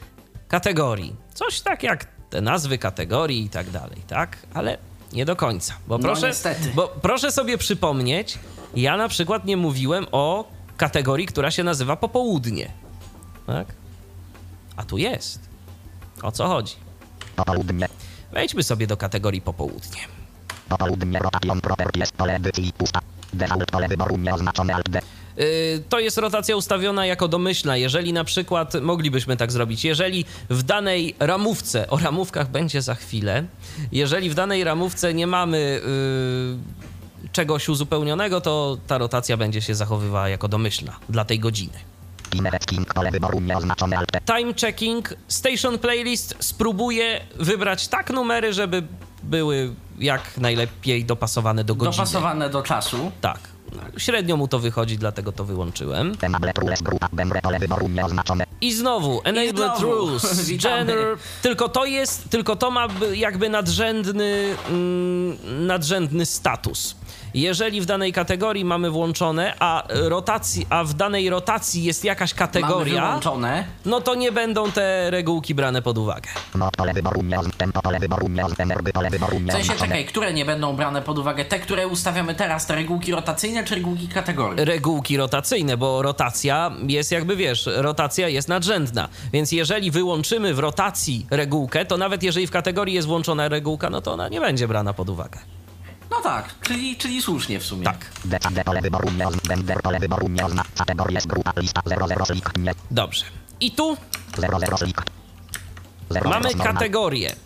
kategorii. Coś tak jak te nazwy kategorii i tak dalej, tak? Ale nie do końca. Bo No, proszę, niestety. bo proszę sobie przypomnieć, ja na przykład nie mówiłem o kategorii, która się nazywa popołudnie. Tak? A tu jest. O co chodzi? Popołudnie. Wejdźmy sobie do kategorii popołudnie. Popołudnie rotation properties pole edycji pusta. Default pole wyboru nieoznaczone alt D. Y, to jest rotacja ustawiona jako domyślna. Jeżeli na przykład, moglibyśmy tak zrobić, jeżeli w danej ramówce, o ramówkach będzie za chwilę, jeżeli w danej ramówce nie mamy y, czegoś uzupełnionego, to ta rotacja będzie się zachowywała jako domyślna dla tej godziny. Time checking, station playlist spróbuje wybrać tak numery, żeby były jak najlepiej dopasowane do godziny. Dopasowane do czasu. Tak. Średnio mu to wychodzi, dlatego to wyłączyłem. I znowu, Enabled znowu. Rules. General, tylko to jest, tylko to ma by- jakby nadrzędny, mm, nadrzędny status. Jeżeli w danej kategorii mamy włączone, a rotacji, a w danej rotacji jest jakaś Mamy kategoria, wyłączone. no to nie będą te regułki brane pod uwagę. W sensie, czekaj, które nie będą brane pod uwagę? Te, które ustawiamy teraz, te regułki rotacyjne czy regułki kategorii? regułki rotacyjne, bo rotacja jest jakby wiesz, rotacja jest nadrzędna. Więc jeżeli wyłączymy w rotacji regułkę, to nawet jeżeli w kategorii jest włączona regułka, no to ona nie będzie brana pod uwagę. No tak, czyli, czyli słusznie w sumie. Tak. DCD pole wyboru nieoznaczone. Bender pole wyboru nieoznaczone. Kategorie z grupa lista 00 slick nie. Dobrze. I tu 00 slick. 00 mamy normal. kategorię.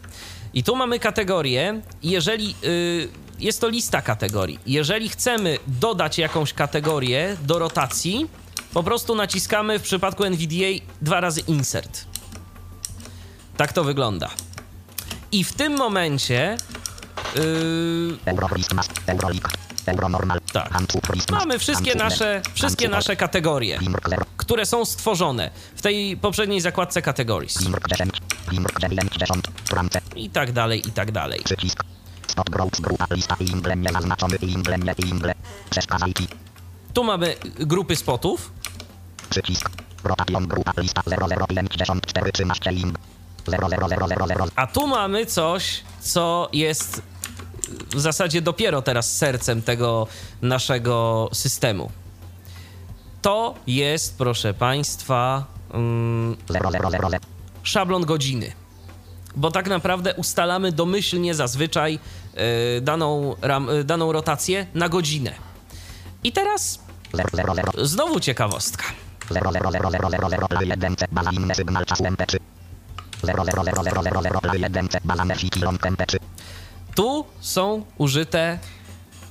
I tu mamy kategorię, jeżeli y, jest to lista kategorii. Jeżeli chcemy dodać jakąś kategorię do rotacji, po prostu naciskamy w przypadku NVDA dwa razy insert. Tak to wygląda. I w tym momencie yy. Tak. Mamy wszystkie nasze, wszystkie nasze kategorie, Limrk 0. które są stworzone w tej poprzedniej zakładce Categories. Limrk 10. Limrk 90. Trance. I tak dalej, i tak dalej. Tu mamy grupy spotów. Przycisk. Rotation grupa lista 0054 13 imb. 00000. A tu mamy coś, co jest w zasadzie dopiero teraz sercem tego naszego systemu. To jest, proszę Państwa, mm, 0000. szablon godziny. Bo tak naprawdę ustalamy domyślnie zazwyczaj e, daną, ram, e, daną rotację na godzinę. I teraz 000. znowu ciekawostka. 0000001 baza inny sygnał czasu MP3. 0000001 baza MESI kilom MP3. Tu są użyte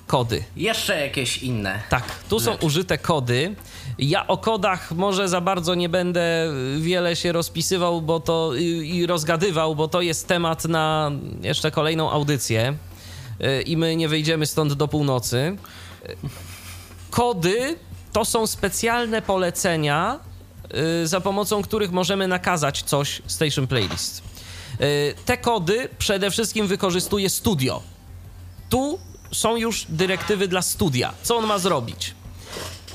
kody. Jeszcze jakieś inne. Tak, tu są użyte kody. Ja o kodach może za bardzo nie będę wiele się rozpisywał, bo to i, rozgadywał, bo to jest temat na jeszcze kolejną audycję Y, i my nie wyjdziemy stąd do północy. Kody to są specjalne polecenia, za pomocą których możemy nakazać coś Station Playlist. Y, Te kody przede wszystkim wykorzystuje studio tu są już dyrektywy dla studia. Co on ma zrobić?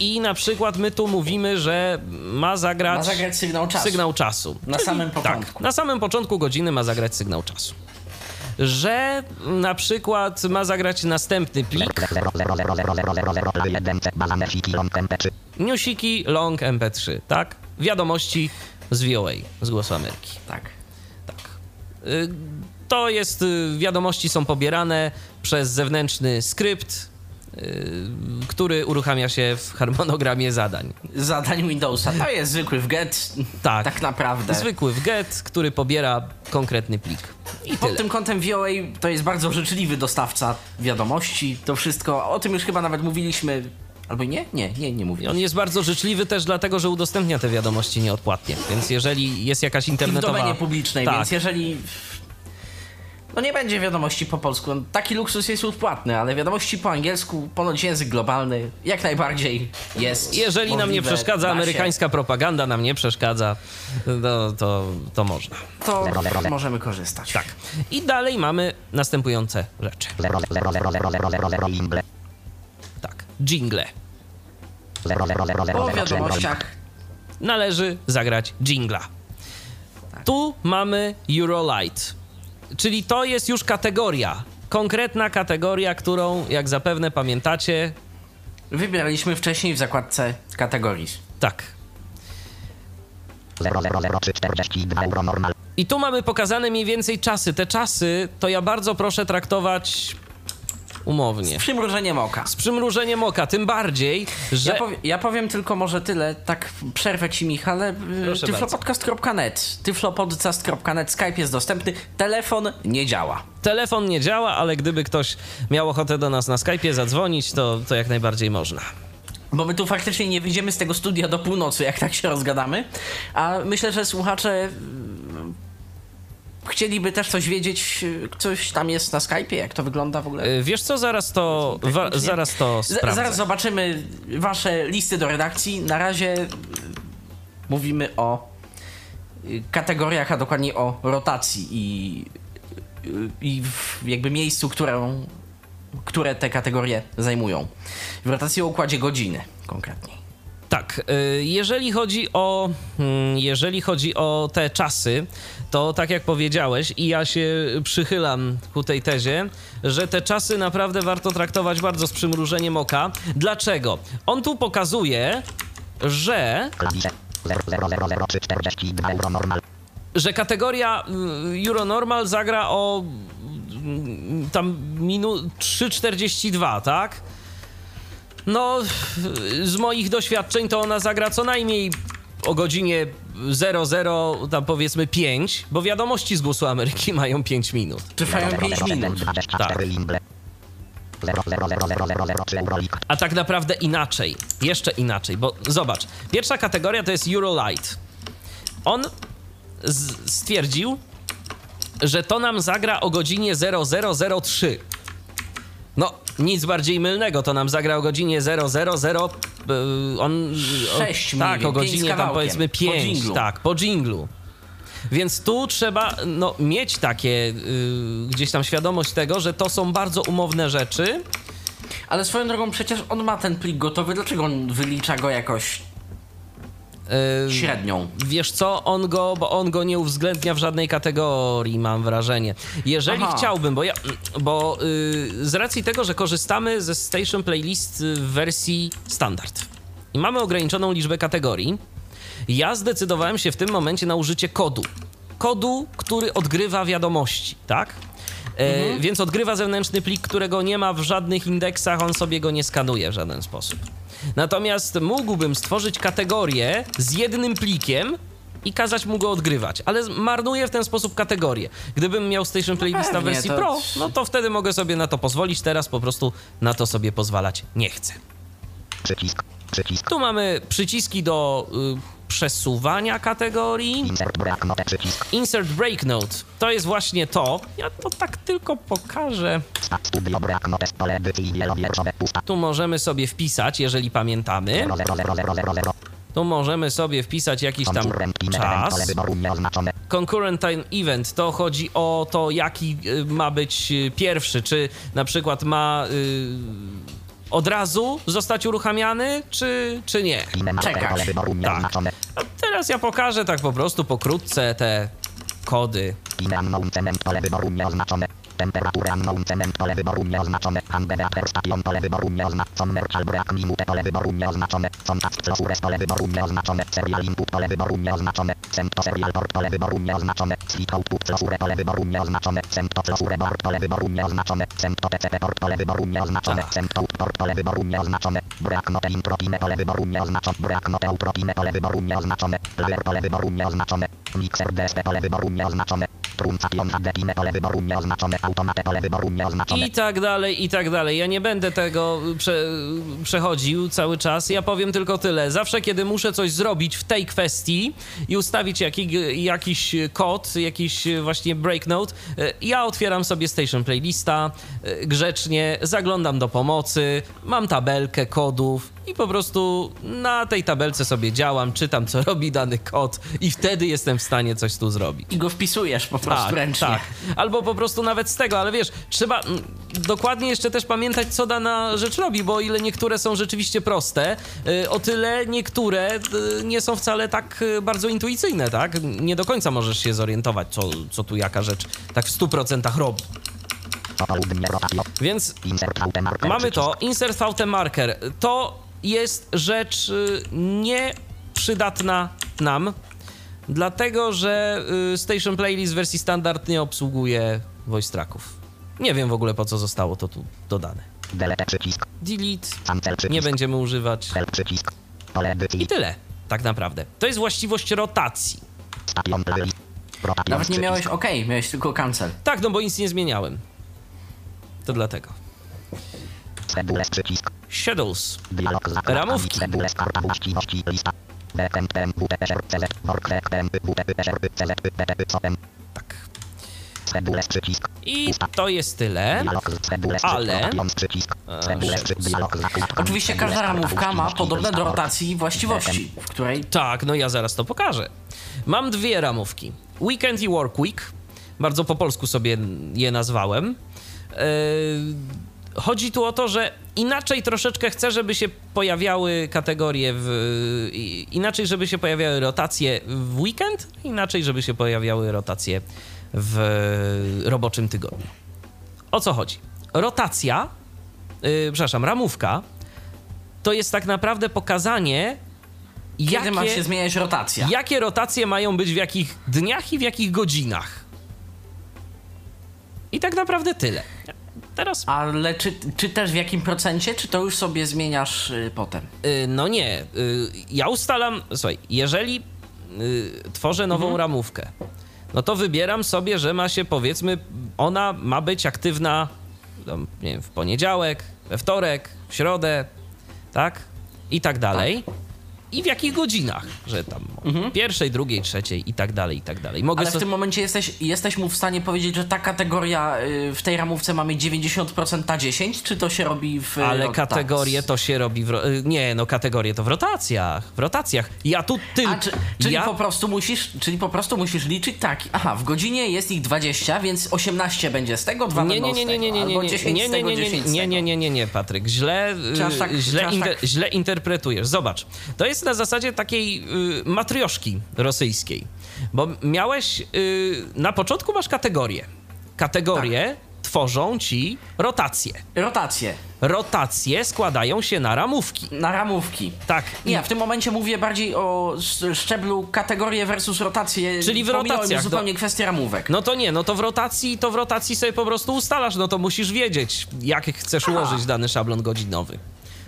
I na przykład my tu mówimy, że ma zagrać, Ma zagrać sygnał czasu. sygnał czasu. Na samym początku. Tak, na samym początku godziny ma zagrać sygnał czasu. że na przykład ma zagrać następny plik 0000001 balanefiki long mp3. newsiki long mp3, tak? Wiadomości z VOA, z Głosu Ameryki. Tak. Y, To jest, y, wiadomości są pobierane przez zewnętrzny skrypt, y, który uruchamia się w harmonogramie zadań. Zadań Windowsa. To jest zwykły w get. Tak. Tak naprawdę. Zwykły w get, który pobiera konkretny plik. I Pod tyle. tym kątem VOA to jest bardzo życzliwy dostawca wiadomości. To wszystko, o tym już chyba nawet mówiliśmy. Albo nie? Nie, nie, nie. On jest bardzo życzliwy też dlatego, że udostępnia te wiadomości nieodpłatnie. Więc jeżeli jest jakaś I w internetowa... domenie publicznej, tak, więc jeżeli... No nie będzie wiadomości po polsku. No, Taki luksus jest odpłatny, ale wiadomości po angielsku, ponoć język globalny, jak najbardziej jest. Jeżeli nam nie możliwe, przeszkadza amerykańska propaganda, nam nie przeszkadza, no, to, to można. To możemy korzystać. Tak. I dalej mamy następujące rzeczy. 0000000 ingle. Jingle. 0000000 Po wiadomościach Należy zagrać jingla. Tu mamy Eurolight, czyli to jest już kategoria. Konkretna kategoria, którą, jak zapewne pamiętacie, wybieraliśmy wcześniej w zakładce kategorii. tak. 0000342 euro normal. I tu mamy pokazane mniej więcej czasy. Te czasy to ja bardzo proszę traktować umownie. Przymrużeniem oka. Z przymrużeniem oka, tym bardziej, że. Ja, powie, ja powiem tylko może tyle, tak przerwę ci Michale. Proszę Tyflopodcast.net, tyflopodcast.net, Skype jest dostępny, telefon nie działa. Telefon nie działa, ale gdyby ktoś miał ochotę do nas na Skype'ie zadzwonić, to, to jak najbardziej można. Bo my tu faktycznie nie wyjdziemy z tego studia do północy, jak tak się rozgadamy. A myślę, że słuchacze chcieliby też coś wiedzieć, coś tam jest na Skype'ie, jak to wygląda w ogóle. Y, Wiesz co, zaraz to, wa, zaraz to Z- sprawdzę. zaraz zobaczymy wasze listy do redakcji. Na razie y, mówimy o y, kategoriach, a dokładnie o rotacji i, y, i w jakby miejscu, którą, które te kategorie zajmują. W rotacji o układzie godziny konkretnie. Tak, jeżeli chodzi o mm, jeżeli chodzi o te czasy, to tak jak powiedziałeś i ja się przychylam ku tej tezie, że te czasy naprawdę warto traktować bardzo z przymrużeniem oka. Dlaczego? On tu pokazuje, że Klawisze 0000342 euro normal. że kategoria y, Euronormal zagra o mm, tam minut 3,42, tak? No, z moich doświadczeń to ona zagra co najmniej o godzinie 00, tam powiedzmy 5, bo wiadomości z głosu Ameryki mają 5 minut. Trwają 5 minut. 24 ingle. 0000003 eurolik. A tak naprawdę inaczej, jeszcze inaczej, bo zobacz, pierwsza kategoria to jest Eurolight. On stwierdził, że to nam zagra o godzinie 0003. No, nic bardziej mylnego, to nam zagra o godzinie 000. y, On, Sześć o, mniej Tak, o godzinie tam powiedzmy Po 5. dżinglu. Tak, po dżinglu. Więc tu trzeba no, mieć takie y, gdzieś tam świadomość tego, że to są bardzo umowne rzeczy. Ale swoją drogą przecież on ma ten plik gotowy, dlaczego on wylicza go jakoś średnią? Wiesz co, on go, bo on go nie uwzględnia w żadnej kategorii, mam wrażenie. Jeżeli Aha. chciałbym, bo ja, bo y, z racji tego, że korzystamy ze Station Playlist w wersji standard i mamy ograniczoną liczbę kategorii, ja zdecydowałem się w tym momencie na użycie kodu. Kodu, który odgrywa wiadomości, tak? E, Więc odgrywa zewnętrzny plik, którego nie ma w żadnych indeksach, on sobie go nie skanuje w żaden sposób. Natomiast mógłbym stworzyć kategorię z jednym plikiem i kazać mu go odgrywać, ale marnuję w ten sposób kategorię. Gdybym miał Station Playlista w pewnie, wersji to- Pro, no to wtedy mogę sobie na to pozwolić, teraz po prostu na to sobie pozwalać nie chcę. Przycisk. Przycisk. Tu mamy przyciski do y, przesuwania kategorii. Insert break note. Przycisk. Insert. To jest właśnie to. Ja to tak tylko pokażę. Studio. Pole. Tu możemy sobie wpisać, jeżeli pamiętamy. 0000000. Tu możemy sobie wpisać jakiś tam czas. Concurrent Time Event to chodzi o to, jaki y, ma być y, pierwszy. Czy na przykład ma y, od razu zostać uruchamiany, czy, czy nie. Nieoznaczone. A teraz ja pokażę tak po prostu pokrótce te kody. Piny unknown cement pole wyboru nieoznaczone. Temperatury unknown cement pole wyboru nieoznaczone. Handbeat station pole wyboru nieoznaczone. Merchal break minute pole wyboru nieoznaczone. Contact flosures pole wyboru nieoznaczone. Serial input pole wyboru nieoznaczone. Send to serial port pole wyboru nieoznaczone. Switch output flosure pole wyboru nieoznaczone. Send to flosure board pole wyboru nieoznaczone. Send to TCP port pole wyboru nieoznaczone. Send to port pole wyboru nieoznaczone. Break note intro pine pole wyboru nieoznaczone. Break note outro pine pole wyboru nieoznaczone. Player pole wyboru nieoznaczone. Mixer DSP pole wyboru nieoznaczone. I tak dalej, i tak dalej. Ja nie będę tego prze, przechodził cały czas. Ja powiem tylko tyle. Zawsze, kiedy muszę coś zrobić w tej kwestii i ustawić jaki, jakiś kod, jakiś właśnie breaknote, e, ja otwieram sobie Station Playlista e, grzecznie, zaglądam do pomocy, mam tabelkę kodów i po prostu na tej tabelce sobie działam, czytam, co robi dany kod i wtedy jestem w stanie coś tu zrobić. I go wpisujesz po prostu Tak, ręcznie. tak. Albo po prostu nawet z tego, ale wiesz, trzeba mm, dokładnie jeszcze też pamiętać, co dana rzecz robi, bo o ile niektóre są rzeczywiście proste, y, o tyle niektóre y, nie są wcale tak y, bardzo intuicyjne, tak? Nie do końca możesz się zorientować, co, co tu jaka rzecz tak w 100% robi. Więc. Mamy to, insert VT marker. To jest rzecz y, nieprzydatna nam, dlatego że y, Station Playlist w wersji standard nie obsługuje voice tracków. Nie wiem w ogóle po co zostało to tu dodane. Delete przycisk. Nie będziemy używać. Przycisk. I tyle, tak naprawdę. To jest właściwość rotacji. Nawet nie miałeś OK, miałeś tylko cancel. Tak, no bo nic nie zmieniałem. To dlatego. Schedules przycisk. Zakładami. Ramówki. Tak. I to jest tyle. Ale-. Oczywiście każda ramówka ma podobne do rotacji właściwości, w której Tak, no ja zaraz to pokażę. Mam dwie ramówki. Weekend i Work Week. Bardzo po polsku sobie je nazwałem. Yy, chodzi tu o to, że inaczej troszeczkę chcę, żeby się pojawiały kategorie w. Inaczej, żeby się pojawiały rotacje w weekend, inaczej, żeby się pojawiały rotacje w roboczym tygodniu. O co chodzi? Rotacja, yy, przepraszam, ramówka to jest tak naprawdę pokazanie, kiedy ma się zmieniać rotacja. Jakie rotacje mają być w jakich dniach i w jakich godzinach? I tak naprawdę tyle. Teraz, Ale czy, czy też w jakim procencie, czy to już sobie zmieniasz y, potem? y, no nie, y, ja ustalam, słuchaj, jeżeli y, tworzę nową ramówkę, no to wybieram sobie, że ma się powiedzmy, ona ma być aktywna tam, nie wiem, w poniedziałek, we wtorek, w środę, tak? I tak dalej. I w jakich godzinach, że tam pierwszej, drugiej, trzeciej i tak dalej, i tak dalej. Mogę Ale w so- tym momencie jesteś, jesteś mu w stanie powiedzieć, że ta kategoria y, w tej ramówce mamy 90% na 10, czy to się robi w Ale rotacji? kategorie to się robi w. y, Nie, no kategorie to w rotacjach. W rotacjach. Ja tu tylko. A, czy, czyli, ja... po prostu musisz, czyli po prostu musisz liczyć tak, aha, w godzinie jest ich 20, więc 18 będzie z tego, 2 Nie, nie, nie, nie, nie, nie, nie, nie, 10 nie, nie, nie, nie, 10 z nie, nie, nie, nie, nie, Patryk, źle, y, tak- źle, aż inter- tak- źle interpretujesz. Zobacz, to jest na zasadzie takiej y, matrioszki rosyjskiej, bo miałeś, y, na początku masz kategorie. Kategorie Tak. tworzą ci rotacje. Rotacje Rotacje składają się na ramówki. na ramówki. Tak. Nie, ja w tym momencie mówię bardziej o sz- szczeblu kategorie versus rotacje. Czyli w rotacjach, zupełnie no. kwestię ramówek. No to nie, no to w rotacji, to w rotacji sobie po prostu ustalasz, no to musisz wiedzieć, jak chcesz Aha. ułożyć dany szablon godzinowy.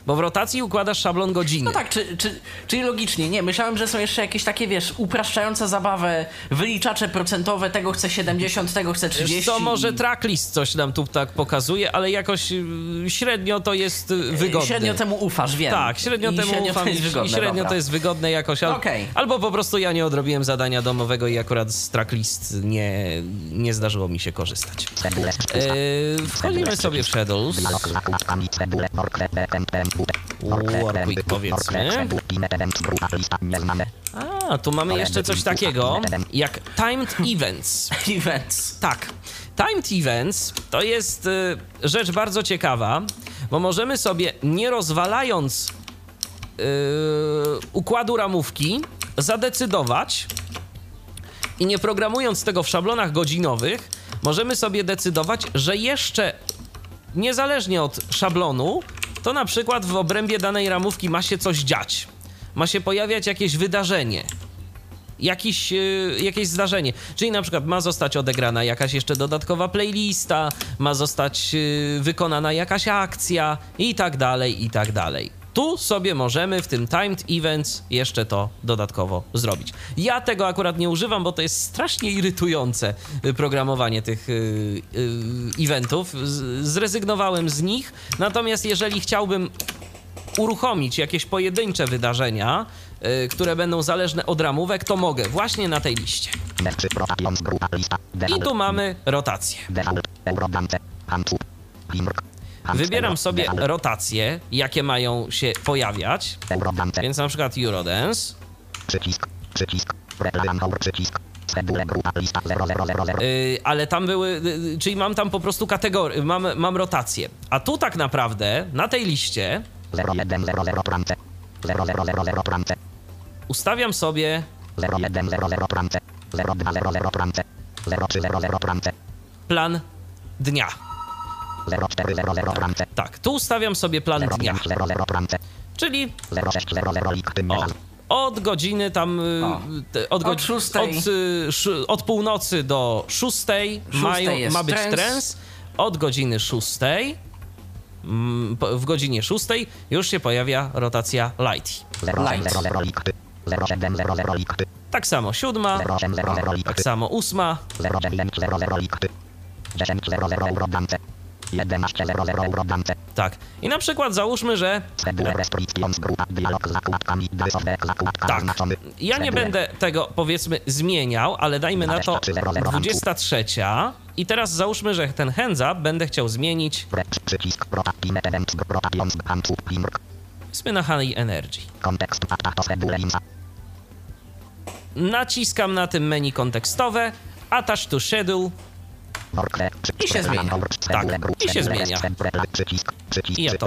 Bo w rotacji układasz szablon godziny. No tak, czy, czy, czyli logicznie. Nie, myślałem, że są jeszcze jakieś takie, wiesz, upraszczające zabawę, wyliczacze procentowe, tego chce 70, tego chce 30. Wiesz co, może tracklist coś nam tu tak pokazuje, ale jakoś y, średnio to jest y, wygodne. Średnio temu ufasz, wiem. Tak, średnio I temu średnio ufam to jest i- wygodne, i średnio dobra. to jest wygodne jakoś. Al, Okej. Albo po prostu ja nie odrobiłem zadania domowego i akurat z tracklist nie, nie zdarzyło mi się korzystać. Yy, wchodzimy sobie w Shadows. Warwick, powiedzmy. A, tu mamy jeszcze coś takiego jak Timed Events. Events. Tak. Timed Events to jest y, rzecz bardzo ciekawa, bo możemy sobie, nie rozwalając y, układu ramówki, zadecydować, I nie programując tego w szablonach godzinowych, możemy sobie decydować, że jeszcze niezależnie od szablonu, to na przykład w obrębie danej ramówki ma się coś dziać. Ma się pojawiać jakieś wydarzenie, jakiś, yy, jakieś zdarzenie. Czyli na przykład ma zostać odegrana jakaś jeszcze dodatkowa playlista, ma zostać yy, wykonana jakaś akcja i tak dalej, i tak dalej. Tu sobie możemy w tym timed events jeszcze to dodatkowo zrobić. Ja tego akurat nie używam, bo to jest strasznie irytujące y, programowanie tych y, y, eventów. Zrezygnowałem z nich. Natomiast jeżeli chciałbym uruchomić jakieś pojedyncze wydarzenia, które będą zależne od ramówek, to mogę właśnie na tej liście. I tu mamy rotację. Wybieram sobie rotacje, jakie mają się pojawiać. Więc na przykład Eurodance. Przycisk. Przycisk. Przycisk. Schedule grupa lista 0000. Yy, ale tam były, yy, czyli mam tam po prostu kategorię, mam, mam rotację. A tu tak naprawdę na tej liście 0100 prance. 0000 prance. ustawiam sobie 0100 prance. 0200 prance. 0300 prance. plan dnia. 0400 prance. Tak, tu ustawiam sobie plan dnia, 0500 prance. czyli 0600 lik tym o, od godziny tam, yy, od, Od od, yy, od północy do szóstej ma być trans. trens, od godziny szóstej mm, w godzinie szóstej już się pojawia rotacja light. 0800 likty. 0700 likty. Tak samo siódma, 0800 tak samo ósma, 0900 likty. 1000 eurodance. 1100 eurodance. tak. I na przykład załóżmy, że Tak. Ja nie będę tego powiedzmy zmieniał, ale dajmy na to 23 i teraz załóżmy, że ten hands up będę chciał zmienić powiedzmy na high energy. Naciskam na tym menu kontekstowe, attach to schedule I się zmienia. Tak, i się zmienia. I ja to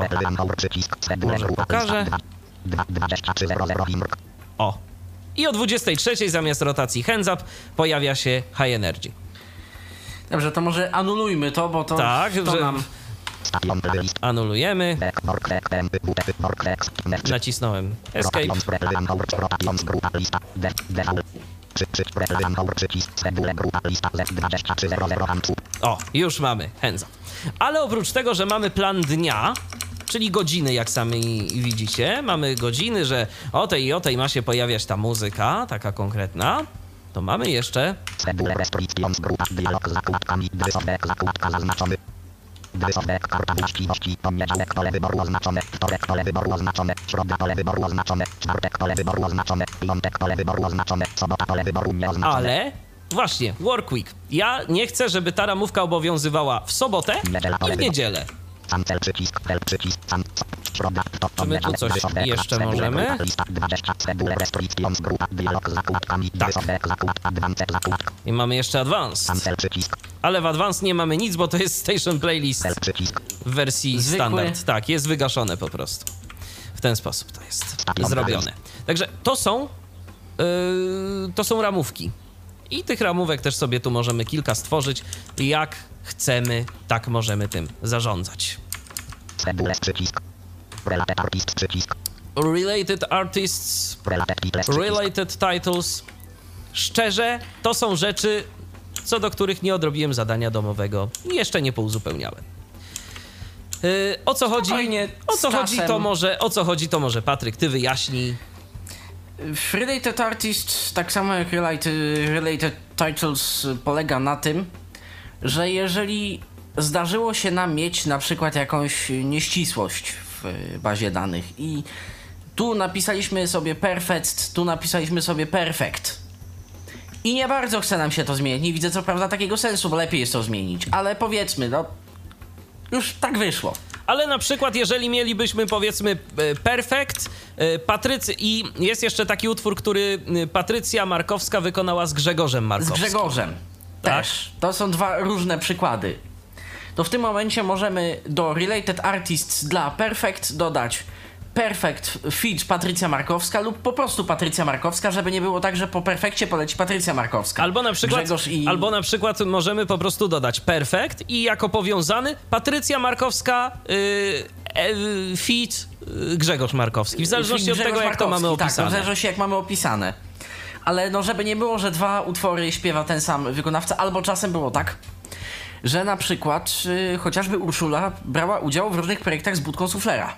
może pokażę. lista, dwa- dwa- 2300 limrk. O. I o 23 zamiast rotacji hands up pojawia się high energy. Dobrze, to może anulujmy to, bo to, Tak, to że- nam... Anulujemy. Nacisnąłem escape. Rotations, prepla- hour, rotations, grupa, lista, de- default. Przy- przy- prepla- hour, przycisk, schedule grupa, lista, left, 2300 handtup. O, już mamy up. Ale oprócz tego, że mamy plan dnia, czyli godziny, jak sami widzicie, mamy godziny, że o tej i o tej ma się pojawiać ta muzyka, taka konkretna, to mamy jeszcze Karta właściwości Poniedziałek pole wyboru oznaczone Wtorek pole wyboru oznaczone Środa pole wyboru oznaczone Czwartek pole wyboru oznaczone Piątek pole wyboru oznaczone Sobota pole wyboru nieoznaczone ale właśnie, work week. Ja nie chcę, żeby ta ramówka obowiązywała w sobotę i w niedzielę. Cancel przycisk Fel przycisk Środa to Czy my tu coś jeszcze możemy? grupa, Lista 20 Schedule restrictions grupa dialog z zakładkami Tak. I mamy jeszcze advanced. Ale w advanced nie mamy nic, bo to jest station playlist w wersji Zwykły. standard. Tak, jest wygaszone po prostu. W ten sposób to jest zrobione. Także to są yy, to są ramówki. I tych ramówek też sobie tu możemy kilka stworzyć. Jak chcemy, tak możemy tym zarządzać. Schedule przycisk Related artist przycisk Related artists, Related titles related titles. Szczerze, to są rzeczy, co do których nie odrobiłem zadania domowego i jeszcze nie pouzupełniałem. Yy, o co chodzi? Spokojnie, O co chodzi to może, o co chodzi to może Patryk, ty wyjaśnij. Related Artist, tak samo jak Related, related Titles, polega na tym, że jeżeli zdarzyło się nam mieć na przykład jakąś nieścisłość w y, bazie danych i tu napisaliśmy sobie perfect, tu napisaliśmy sobie perfect. I nie bardzo chce nam się to zmienić. Nie widzę co prawda takiego sensu, bo lepiej jest to zmienić. Ale powiedzmy, no. Już tak wyszło. Ale na przykład, jeżeli mielibyśmy powiedzmy e, Perfect, e, Patrycy i jest jeszcze taki utwór, który e, Patrycja Markowska wykonała z Grzegorzem Z Markowskim. Grzegorzem. Tak. Też. To są dwa różne przykłady. To w tym momencie możemy do Related Artists dla Perfect dodać Perfect Fit Patrycja Markowska lub po prostu Patrycja Markowska, żeby nie było tak, że po perfekcie poleci Patrycja Markowska. Albo na przykład, i... albo na przykład możemy po prostu dodać perfekt i jako powiązany Patrycja Markowska, yy, fit Grzegorz Markowski. W zależności od Grzegorz tego, jak to mamy Markowski, Tak, opisane. w zależności jak mamy opisane. Ale no, żeby nie było, że dwa utwory śpiewa ten sam wykonawca, albo czasem było tak, że na przykład y, chociażby Urszula brała udział w różnych projektach z budką suflera.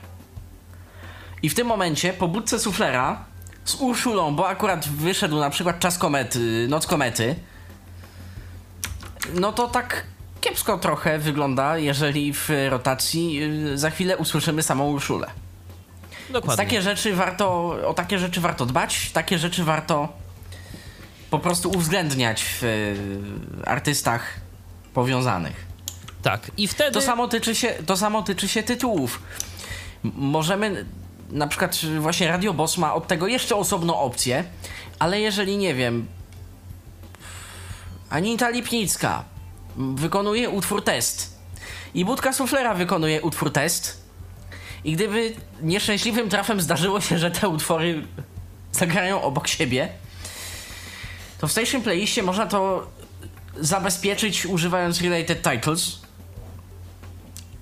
I w tym momencie po budce suflera z Urszulą, bo akurat wyszedł na przykład czas komety, noc komety, no to tak kiepsko trochę wygląda, jeżeli w rotacji y, za chwilę usłyszymy samą Urszulę. Dokładnie. takie rzeczy warto, o takie rzeczy warto dbać, takie rzeczy warto po prostu uwzględniać w e, artystach powiązanych. Tak. I wtedy... To samo tyczy się, to samo tyczy się tytułów. Możemy, na przykład właśnie Radio Boss ma od tego jeszcze osobną opcję, ale jeżeli nie wiem, Anita Lipnicka wykonuje utwór test i Budka Suflera wykonuje utwór test i gdyby nieszczęśliwym trafem zdarzyło się, że te utwory zagrają obok siebie, to w Station Playliście można to zabezpieczyć używając Related Titles.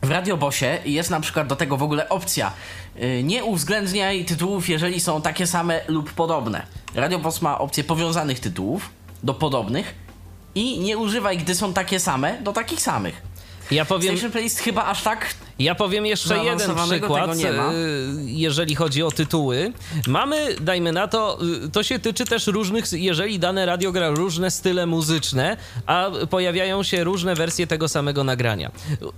W Radiobosie jest na przykład do tego w ogóle opcja. y, Nie uwzględniaj tytułów, jeżeli są takie same lub podobne. Radiobos ma opcję powiązanych tytułów do podobnych i nie używaj, gdy są takie same, do takich samych. Ja powiem, Station Playlist chyba aż tak Ja powiem jeszcze jeden przykład, y, jeżeli chodzi o tytuły. Mamy, dajmy na to, y, to się tyczy też różnych, jeżeli dane radio gra różne style muzyczne, a pojawiają się różne wersje tego samego nagrania.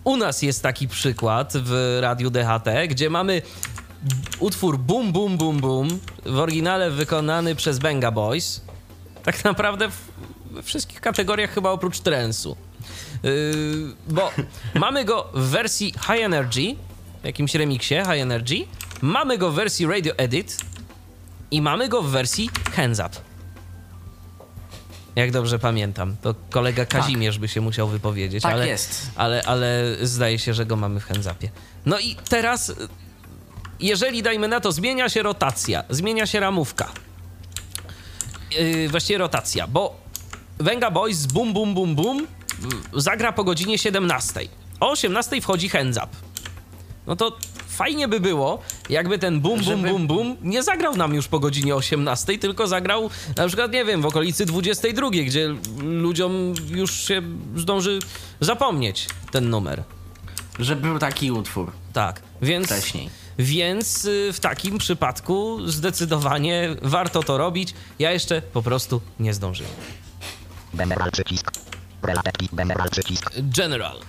U nas jest taki przykład w radiu DHT, gdzie mamy utwór Boom Boom Boom Boom, w oryginale wykonany przez Benga Boys. Tak naprawdę w, we wszystkich kategoriach chyba oprócz trensu. Yy, bo mamy go w wersji High Energy, w jakimś remiksie High Energy, mamy go w wersji Radio Edit i mamy go w wersji Hands Up. Jak dobrze pamiętam, to kolega Kazimierz by się musiał wypowiedzieć, Tak ale, jest. ale, ale zdaje się, że go mamy w Hands Upie. No i teraz, y, jeżeli dajmy na to, zmienia się rotacja, zmienia się ramówka, yy, właściwie rotacja, bo Venga Boys z Boom Boom Boom y, zagra po godzinie 17. O 18 wchodzi Hands Up. No to fajnie by było, jakby ten Boom Boom Żeby- Boom Boom nie zagrał nam już po godzinie 18, tylko zagrał na przykład, nie wiem, w okolicy 22, gdzie ludziom już się zdąży zapomnieć ten numer. że był taki utwór Tak, więc... wcześniej. Więc y, w takim przypadku zdecydowanie warto to robić. Ja jeszcze po prostu nie zdążyłem. Bemeral przycisk. General.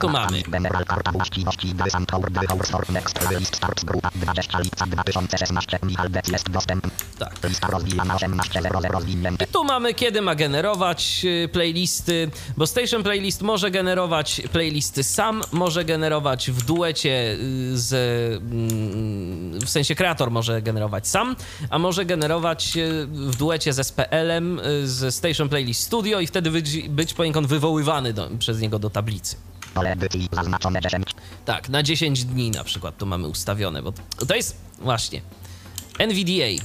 Tu mamy? Bemeral karta właściwości gry Santour gry Hours Next List Start Grupa 20 lipca 2016 Michal Bec jest dostępny. Tak. Lista rozwijana 18.00 rozwinięte. I tu mamy kiedy ma generować y, playlisty, bo Station Playlist może generować playlisty sam, może generować w duecie y, z. mm, W sensie kreator może generować sam, a może generować y, w duecie ze SPL-em z Station Playlist Studio i wtedy być, być poniekąd wywoływany do, przez niego do tablicy. Pole edycji zaznaczone 10. Tak, na 10 dni na przykład to mamy ustawione, bo to jest właśnie NVDA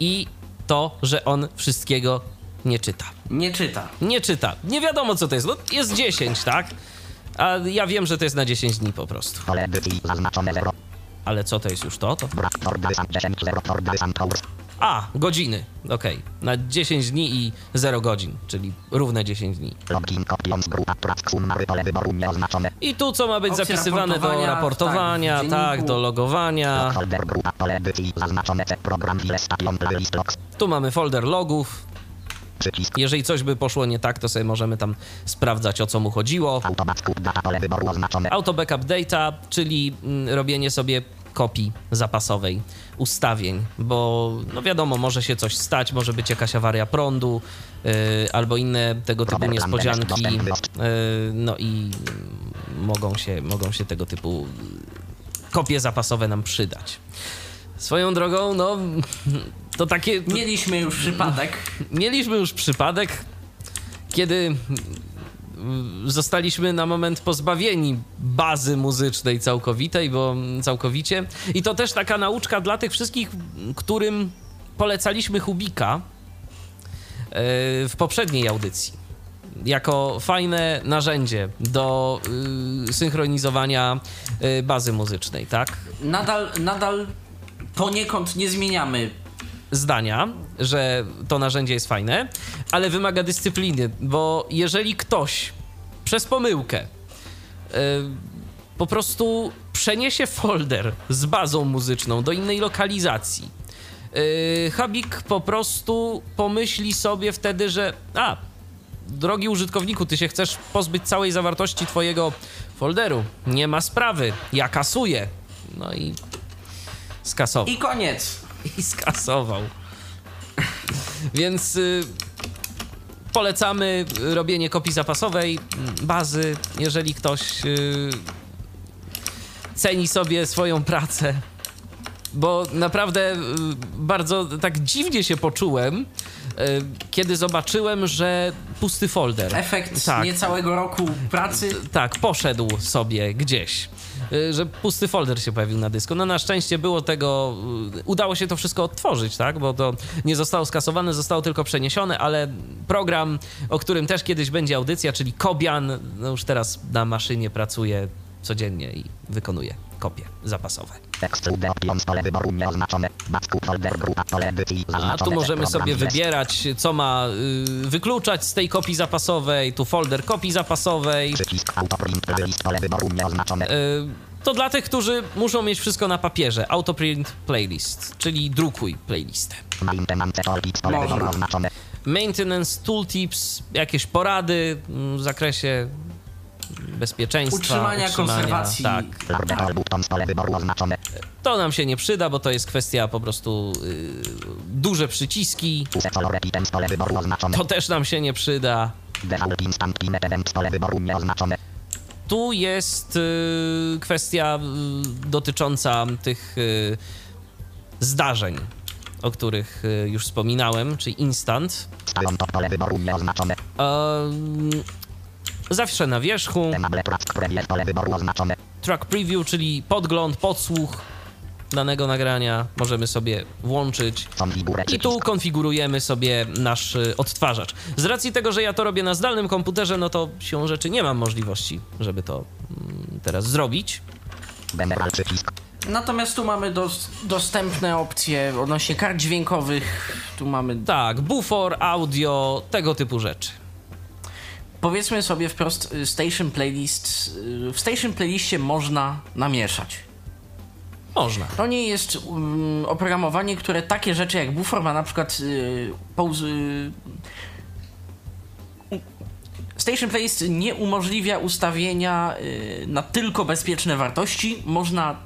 i to, że on wszystkiego nie czyta. Nie czyta. Nie czyta. Nie wiadomo, co to jest. No, jest 10, tak? A ja wiem, że to jest na 10 dni po prostu. Pole edycji zaznaczone 0. Ale co to jest już to? to... Brak for gry San 10 0 for gry Santour. A, godziny. Okej. Na 10 dni i 0 godzin, czyli równe 10 dni. I tu co ma być Opcja zapisywane do raportowania, tak, tak, do logowania. Tu mamy folder logów. Przycisk Jeżeli coś by poszło nie tak, to sobie możemy tam sprawdzać, o co mu chodziło. automat scoop data pole wyboru oznaczone. Auto backup data, czyli mm, robienie sobie kopii zapasowej ustawień, bo no wiadomo, może się coś stać, może być jakaś awaria prądu yy, albo inne tego typu niespodzianki, yy, no i mogą się, mogą się tego typu kopie zapasowe nam przydać. Swoją drogą, no to takie... Mieliśmy już przypadek. Mieliśmy już przypadek, kiedy zostaliśmy na moment pozbawieni bazy muzycznej całkowitej, bo całkowicie. I to też taka nauczka dla tych wszystkich, którym polecaliśmy Hubika y, w poprzedniej audycji. Jako fajne narzędzie do y, synchronizowania y, bazy muzycznej, tak? Nadal, nadal poniekąd nie zmieniamy zdania, że to narzędzie jest fajne, ale wymaga dyscypliny, bo jeżeli ktoś przez pomyłkę yy, po prostu przeniesie folder z bazą muzyczną do innej lokalizacji, yy, Habik po prostu pomyśli sobie wtedy, że a, drogi użytkowniku, ty się chcesz pozbyć całej zawartości twojego folderu. Nie ma sprawy, ja kasuję. No i skasował. i koniec. I skasował. Więc y, polecamy robienie kopii zapasowej mm, bazy, jeżeli ktoś y, ceni sobie swoją pracę. Bo naprawdę y, bardzo tak dziwnie się poczułem, y, kiedy zobaczyłem, że pusty folder. Efekt Tak. niecałego roku pracy. Tak, poszedł sobie gdzieś. Y, Że pusty folder się pojawił na dysku. No na szczęście było tego, y, udało się to wszystko odtworzyć, tak? Bo to nie zostało skasowane, zostało tylko przeniesione, ale program, o którym też kiedyś będzie audycja, czyli Kobian, no już teraz na maszynie pracuje codziennie i wykonuje kopie zapasowe. A tu możemy sobie wybierać, co ma y, wykluczać z tej kopii zapasowej, tu folder kopii zapasowej. Y, To dla tych, którzy muszą mieć wszystko na papierze. Autoprint playlist, czyli drukuj playlistę. Można. Maintenance tooltips, jakieś porady mm, w zakresie bezpieczeństwa, Utrzymania, konserwacji. Tak. Oznaczone. To nam się nie przyda, bo to jest kwestia po prostu y, duże przyciski. To też nam się nie przyda. Tu jest y, kwestia y, dotycząca tych y, zdarzeń, o których y, już wspominałem, czyli instant. Stylon zawsze na wierzchu. Track preview czyli podgląd, podsłuch danego nagrania możemy sobie włączyć. I tu konfigurujemy sobie nasz y, odtwarzacz. Z racji tego, że ja to robię na zdalnym komputerze, no to siłą rzeczy nie mam możliwości, żeby to mm, teraz zrobić. Natomiast tu mamy dos- dostępne opcje odnośnie kart dźwiękowych. Tu mamy, Tak, bufor, audio, tego typu rzeczy. Powiedzmy sobie wprost, y, Station Playlist. y, W Station Playlistie można namieszać. Można. To nie jest um, oprogramowanie, które takie rzeczy jak bufor ma na przykład y, pauz, y, Station Playlist nie umożliwia ustawienia y, na tylko bezpieczne wartości. Można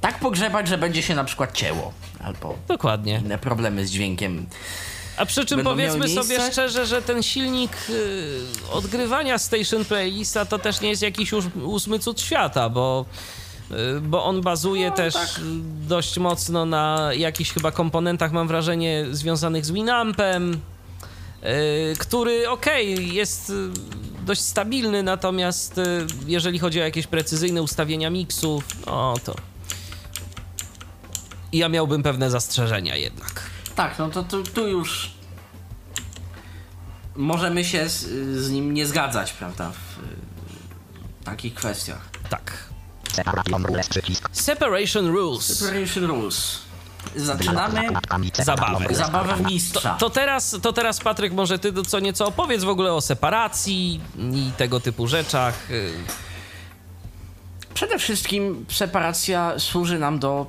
tak pogrzebać, że będzie się na przykład cięło. Albo Dokładnie. inne problemy z dźwiękiem. A przy czym Będą powiedzmy sobie szczerze, że ten silnik y, odgrywania Station Playlista to też nie jest jakiś już ósmy cud świata, bo, y, bo on bazuje No, też tak. dość mocno na jakichś chyba komponentach, mam wrażenie, związanych z Winampem, y, który okej, jest y, dość stabilny, natomiast y, jeżeli chodzi o jakieś precyzyjne ustawienia miksów, no to ja miałbym pewne zastrzeżenia jednak. Tak, no to tu, tu już możemy się z, z nim nie zgadzać, prawda? W y, takich kwestiach. Tak. Separation rules. Separation Rules. Separation Rules. Zaczynamy Zabawę. zabawę w mistrza. To teraz, to teraz, Patryk, może ty co nieco opowiedz w ogóle o separacji i tego typu rzeczach. Przede wszystkim separacja służy nam do,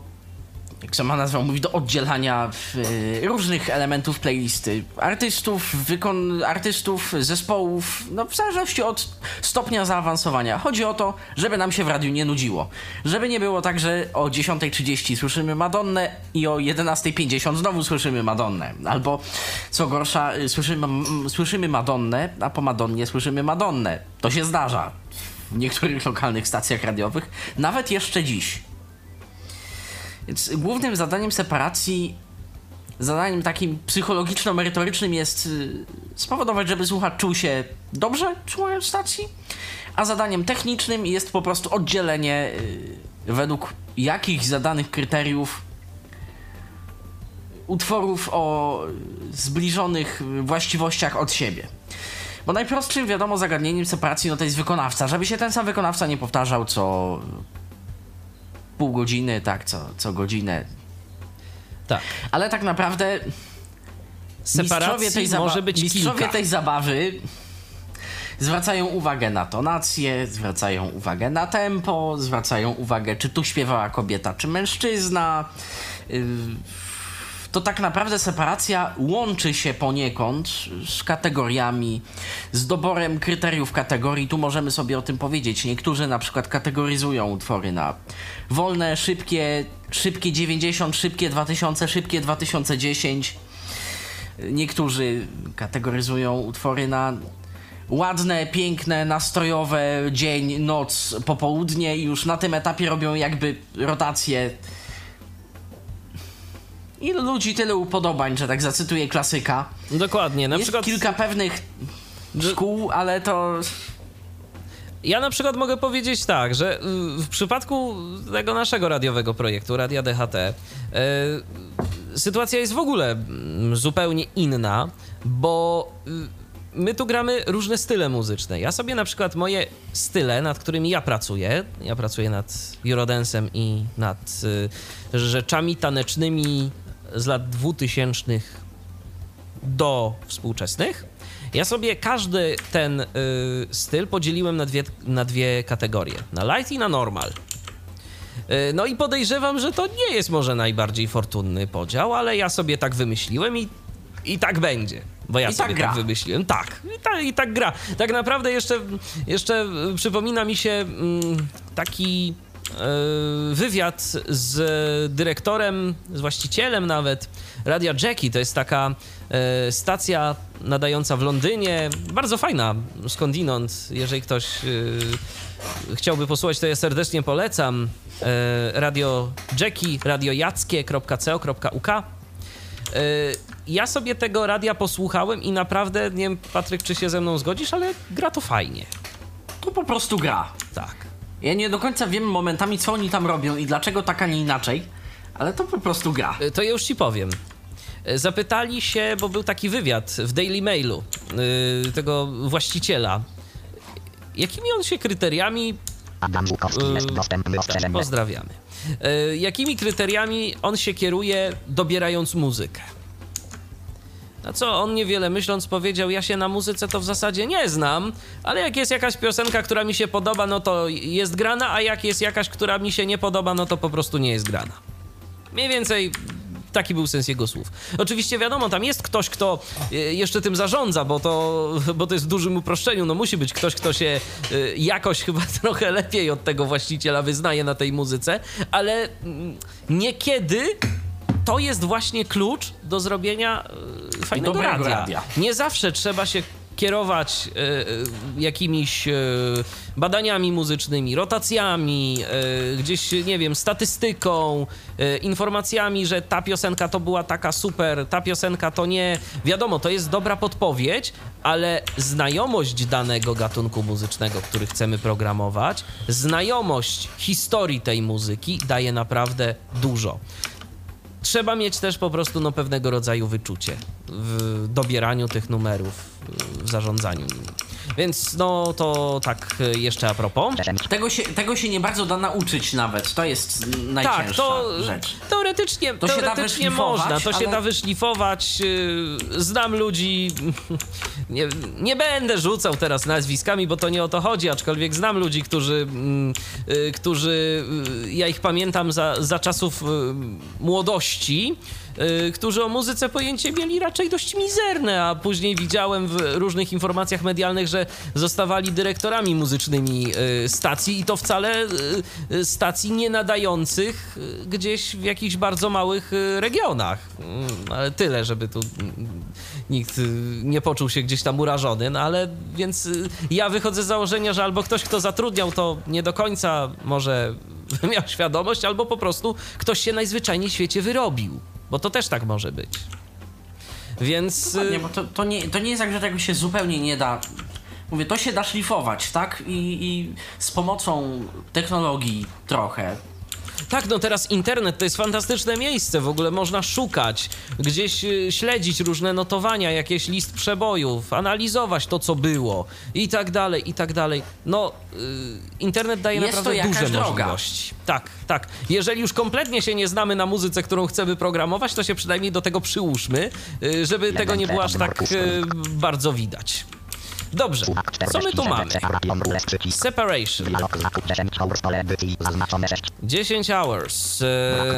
jak sama nazwa mówi, do oddzielania y, różnych elementów playlisty. Artystów, wykon, artystów, zespołów, no w zależności od stopnia zaawansowania. Chodzi o to, żeby nam się w radiu nie nudziło. Żeby nie było tak, że o 10.30 słyszymy Madonnę i o 11.50 znowu słyszymy Madonnę. Albo co gorsza, y, słyszymy, słyszymy Madonnę, a po Madonnie słyszymy Madonnę. To się zdarza w niektórych lokalnych stacjach radiowych, nawet jeszcze dziś. Więc głównym zadaniem separacji zadaniem takim psychologiczno-merytorycznym jest y, spowodować, żeby słuchacz czuł się dobrze słuchając stacji, a zadaniem technicznym jest po prostu oddzielenie y, według jakich zadanych kryteriów utworów o zbliżonych właściwościach od siebie. Bo najprostszym, wiadomo, zagadnieniem separacji no to jest wykonawca. Żeby się ten sam wykonawca nie powtarzał co pół godziny, tak, co, co godzinę. Tak. Ale tak naprawdę Separacji tej, może być mistrzowie kilka. tej zabawy zwracają uwagę na tonację, zwracają uwagę na tempo, zwracają uwagę, czy tu śpiewała kobieta, czy mężczyzna. Yy, To tak naprawdę separacja łączy się poniekąd z kategoriami, z doborem kryteriów kategorii. Tu możemy sobie o tym powiedzieć. Niektórzy na przykład kategoryzują utwory na wolne, szybkie, szybkie 90, szybkie 2000, szybkie 2010. Niektórzy kategoryzują utwory na ładne, piękne, nastrojowe, dzień, noc, popołudnie i już na tym etapie robią jakby rotację. Ilu ludzi, tyle upodobań, że tak zacytuję klasyka. Dokładnie. Na Jest przykład kilka pewnych szkół, ale to... Ja na przykład mogę powiedzieć tak, że y, w przypadku tego naszego radiowego projektu, Radia DHT, y, sytuacja jest w ogóle mm, zupełnie inna, bo y, my tu gramy różne style muzyczne. Ja sobie na przykład moje style, nad którymi ja pracuję, ja pracuję nad Eurodensem i nad y, rzeczami tanecznymi z lat 2000 do współczesnych. Ja sobie każdy ten y, styl podzieliłem na dwie, na dwie kategorie: na light i na normal. Y, no i podejrzewam, że to nie jest może najbardziej fortunny podział, ale ja sobie tak wymyśliłem i, i tak będzie. Bo ja I tak sobie gra. tak wymyśliłem. Tak, i, ta, i tak gra. Tak naprawdę jeszcze, jeszcze przypomina mi się mm, taki wywiad z dyrektorem, z właścicielem nawet Radia Jackie. To jest taka y, stacja nadająca w Londynie. Bardzo fajna, skądinąd. Jeżeli ktoś y, chciałby posłuchać, to ja serdecznie polecam. Radio Jackie, radiojackie.co.uk. Ja sobie tego radia posłuchałem i naprawdę, nie wiem, Patryk, czy się ze mną zgodzisz, ale gra to fajnie. To po prostu gra. Tak. Ja nie do końca wiem momentami, co oni tam robią i dlaczego tak, a nie inaczej, ale to po prostu gra. Y, To ja już ci powiem. Y, Zapytali się, bo był taki wywiad w Daily Mailu y, tego właściciela. Jakimi on się kryteriami Adam Żukowski jest Yy, dostępny ostrzeżenie. Pozdrawiamy. E, jakimi kryteriami on się kieruje, dobierając muzykę? Na co on niewiele myśląc powiedział, ja się na muzyce to w zasadzie nie znam, ale jak jest jakaś piosenka, która mi się podoba, no to jest grana, a jak jest jakaś, która mi się nie podoba, no to po prostu nie jest grana. Mniej więcej taki był sens jego słów. Oczywiście wiadomo, tam jest ktoś, kto e, jeszcze tym zarządza, bo to, bo to jest w dużym uproszczeniu. No musi być ktoś, kto się e, jakoś chyba trochę lepiej od tego właściciela wyznaje na tej muzyce, ale mm, niekiedy to jest właśnie klucz do zrobienia e, fajnego Dobrego radia. radia. Nie zawsze trzeba się kierować e, jakimiś e, badaniami muzycznymi, rotacjami, e, gdzieś, nie wiem, statystyką, informacjami, że ta piosenka to była taka super, ta piosenka to nie. Wiadomo, to jest dobra podpowiedź, ale znajomość danego gatunku muzycznego, który chcemy programować, znajomość historii tej muzyki daje naprawdę dużo trzeba mieć też po prostu no, pewnego rodzaju wyczucie w dobieraniu tych numerów, w zarządzaniu. Więc no to tak e, jeszcze a propos. Tego się, tego się nie bardzo da nauczyć nawet, to jest najcięższa Tak, to rzecz. teoretycznie, To się teoretycznie można, to się ale- da wyszlifować. yy, Znam ludzi, nie, nie będę rzucał teraz nazwiskami, bo to nie o to chodzi, aczkolwiek znam ludzi, którzy, mm, yy, którzy ja ich pamiętam za, za czasów młodości, yy, którzy o muzyce pojęcie mieli raczej dość mizerne, a później widziałem w różnych informacjach medialnych, że zostawali dyrektorami muzycznymi yy, stacji i to wcale yy, stacji nie nadających gdzieś w jakichś bardzo małych regionach. Mm, Ale tyle, żeby tu mm, nikt nie poczuł się gdzieś tam urażony, no ale więc ja wychodzę z założenia, że albo ktoś, kto zatrudniał, to nie do końca może miał świadomość, albo po prostu ktoś się najzwyczajniej w świecie wyrobił. Bo to też tak może być. Więc... Nie, y, bo to, to, nie, to nie jest tak, że tego się zupełnie nie da. Mówię, to się da szlifować, tak? I, i z pomocą technologii trochę. Tak, no teraz internet to jest fantastyczne miejsce, w ogóle można szukać, gdzieś y, śledzić różne notowania, jakieś list przebojów, analizować to, co było i tak dalej, i tak dalej. No, y, internet daje Jest naprawdę duże droga. możliwości. Tak, tak. Jeżeli już kompletnie się nie znamy na muzyce, którą chcemy programować, to się przynajmniej do tego przyłóżmy, y, żeby tego nie było aż tak bardzo widać. Dobrze, co my tu mamy? Separation. Dialog zakup 10 hours pole edycji zaznaczone 6. 10 hours.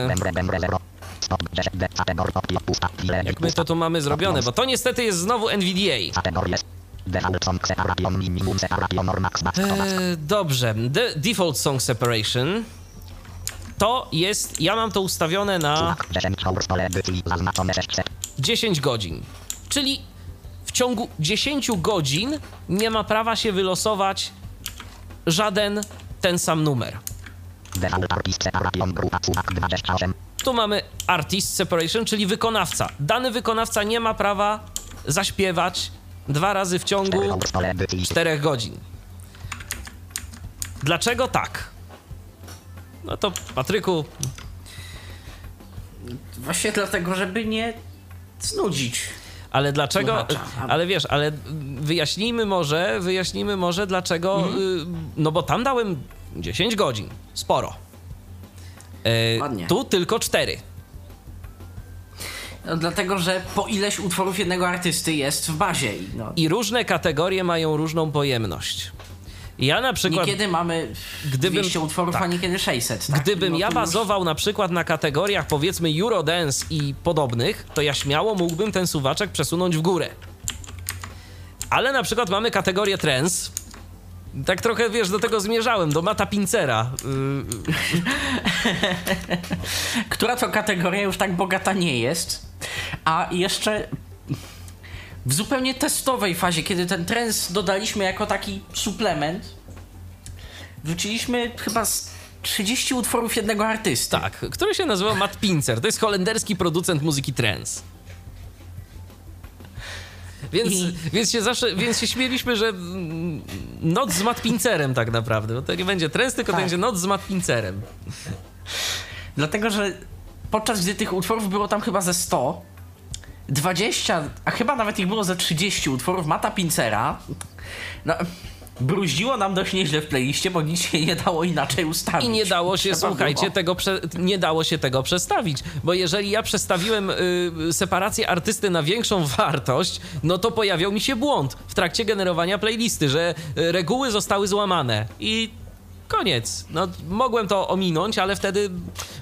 Membre, membre 0. Stop 10 D. Kategor opio pusta. Ile Jak my to tu mamy zrobione? Bo to niestety jest znowu NVDA. Eee, dobrze. The default song separation to jest. Ja mam to ustawione na 10 hours pole edycji zaznaczone 600. 10 godzin. Czyli w ciągu 10 godzin nie ma prawa się wylosować żaden ten sam numer. Default artist separation grupa suwak 28. Tu mamy artist separation, czyli wykonawca. Dany wykonawca nie ma prawa zaśpiewać dwa razy w ciągu 4 hours pole edycji. 4 godzin. Dlaczego tak? No to Patryku, Właśnie dlatego, żeby nie znudzić. Ale dlaczego? Słuchacza. Ale wiesz, ale wyjaśnijmy może, wyjaśnijmy może dlaczego. y, No bo tam dałem 10 godzin. Sporo. E, tu tylko 4. No, dlatego, że po ileś utworów jednego artysty jest w bazie. No, I różne kategorie mają różną pojemność. Ja na przykład. niekiedy mamy Gdybym- 200 utworów, tak. a niekiedy 600. Tak? Gdybym No ja już- bazował na przykład na kategoriach powiedzmy Eurodance i podobnych, to ja śmiało mógłbym ten suwaczek przesunąć w górę. Ale na przykład mamy kategorię trance. Tak trochę, wiesz, do tego zmierzałem, do Mata Pincera. Yy, Która to kategoria już tak bogata nie jest. A jeszcze w zupełnie testowej fazie, kiedy ten trends dodaliśmy jako taki suplement, wrzuciliśmy chyba z 30 utworów jednego artysty. tak, który się nazywa Matt Pincer. To jest holenderski producent muzyki trance. Więc, I- więc, się zawsze, więc się śmieliśmy, że noc z Matt Pincerem tak naprawdę. Bo to nie będzie trance, tylko to Tak. będzie noc z Matt Pincerem. Dlatego, że podczas gdy tych utworów było tam chyba ze 100, 20, a chyba nawet ich było ze 30 utworów Mata Pincera, no, bruździło nam dość nieźle w playliście, bo nic się nie dało inaczej ustawić. I nie dało się, Trzeba słuchajcie, było. tego prze, nie dało się tego przestawić, bo jeżeli ja przestawiłem y, separację artysty na większą wartość, no to pojawiał mi się błąd w trakcie generowania playlisty, że y, reguły zostały złamane i koniec. No, mogłem to ominąć, ale wtedy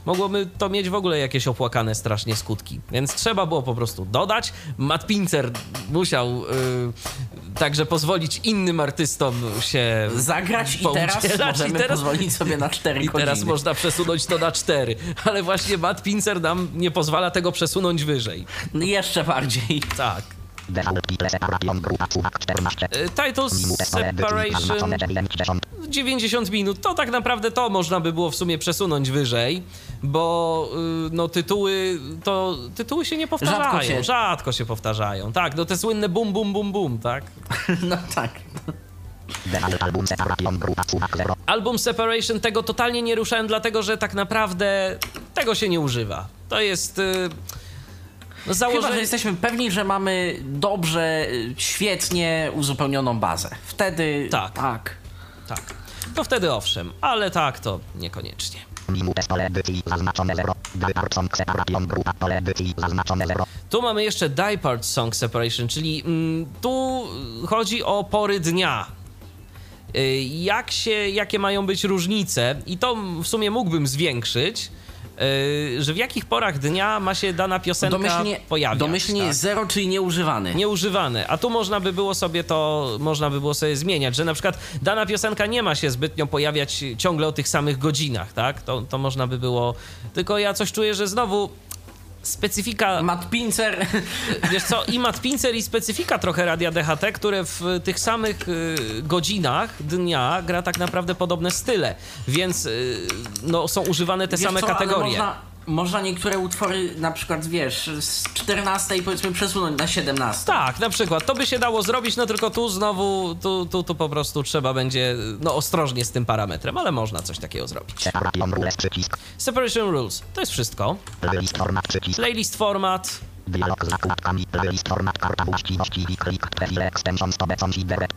mogłoby to mieć w ogóle jakieś opłakane strasznie skutki. Więc trzeba było po prostu dodać. Matt Pincer musiał y, także pozwolić innym artystom się Zagrać i teraz możemy i teraz- pozwolić sobie na 4 i godziny. teraz można przesunąć to na 4. Ale właśnie Matt Pincer nam nie pozwala tego przesunąć wyżej. No Jeszcze bardziej. Tak. Default title separation grupa suwak 14. E, Titles Minimum pole edycji Separation zaznaczone 90. 90 minut. To tak naprawdę to można by było w sumie przesunąć wyżej, bo y, no tytuły to tytuły się nie powtarzają. Rzadko się. Rzadko się powtarzają. Tak, no te słynne bum bum bum bum, tak. No tak. Default album separation grupa suwak 0. Album Separation tego totalnie nie ruszałem, dlatego że tak naprawdę tego się nie używa. To jest y, no Chyba, że jesteśmy pewni, że mamy dobrze, y, świetnie uzupełnioną bazę. Wtedy Tak. tak. Tak. To wtedy owszem, ale tak to niekoniecznie. Minimum pole edycji zaznaczone 0. Default song separation grupa pole edycji zaznaczone 0. Tu mamy jeszcze Diepart Song Separation, czyli mm, tu chodzi o pory dnia. Y, Jak się, jakie mają być różnice, i to w sumie mógłbym zwiększyć, że w jakich porach dnia ma się dana piosenka Domyślnie, pojawiać. domyślnie tak? zero, czyli nieużywany. nieużywane, a tu można by było sobie to, można by było sobie zmieniać, że na przykład dana piosenka nie ma się zbytnio pojawiać ciągle o tych samych godzinach, tak? To, to można by było, tylko ja coś czuję, że znowu specyfika, Matt Pincer, wiesz co, i Matt Pincer i specyfika trochę Radia DHT, które w tych samych y, godzinach dnia gra tak naprawdę podobne style, więc y, no, są używane te wiesz same co, kategorie. Można, niektóre utwory, na przykład wiesz, z 14 powiedzmy przesunąć na 17. Tak, na przykład. To by się dało zrobić, no tylko tu znowu, tu, tu, tu po prostu trzeba będzie, no ostrożnie z tym parametrem, ale można coś takiego zrobić. Separation rules. Separation rules, to jest wszystko. Playlist format przycisk. Playlist format, Dialog z zakładkami. Playlist format karta właściwości klik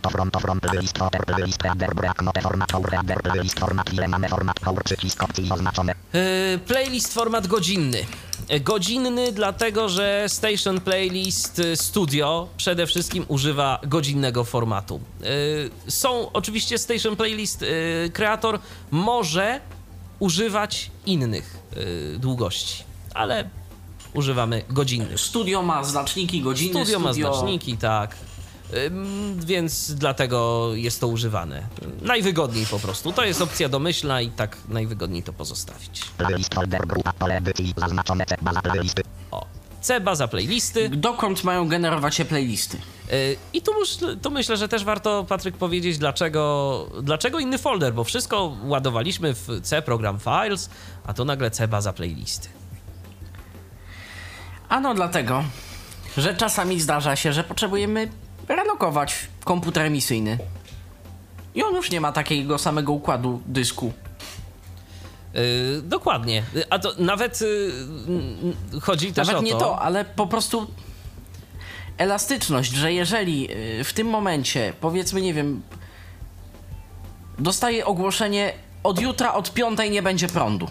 to from to from playlist playlist header break note format header playlist format ile mamy format przycisk opcji oznaczone. Yy, playlist format godzinny. Yy, Godzinny dlatego, że Station Playlist yy, Studio przede wszystkim używa godzinnego formatu. Yy, Są oczywiście Station Playlist yy, kreator może używać innych długości, ale używamy godzinnych. Studio ma znaczniki godziny, Studio ma znaczniki, tak. Więc dlatego jest to używane. Najwygodniej po prostu. To jest opcja domyślna i tak najwygodniej to pozostawić. O, C baza playlisty. Dokąd mają generować się playlisty? Yy, I tu, tu myślę, że też warto, Patryk, powiedzieć, dlaczego, dlaczego inny folder, bo wszystko ładowaliśmy w C program files, a tu nagle C baza playlisty. Ano dlatego, że czasami zdarza się, że potrzebujemy relokować komputer emisyjny. I on już nie ma takiego samego układu dysku. Yy, dokładnie. A to nawet yy, chodzi też Nawet o nie to... to, ale po prostu elastyczność, że jeżeli y, w tym momencie, powiedzmy, nie wiem, dostaję ogłoszenie od jutra od piątej nie będzie prądu.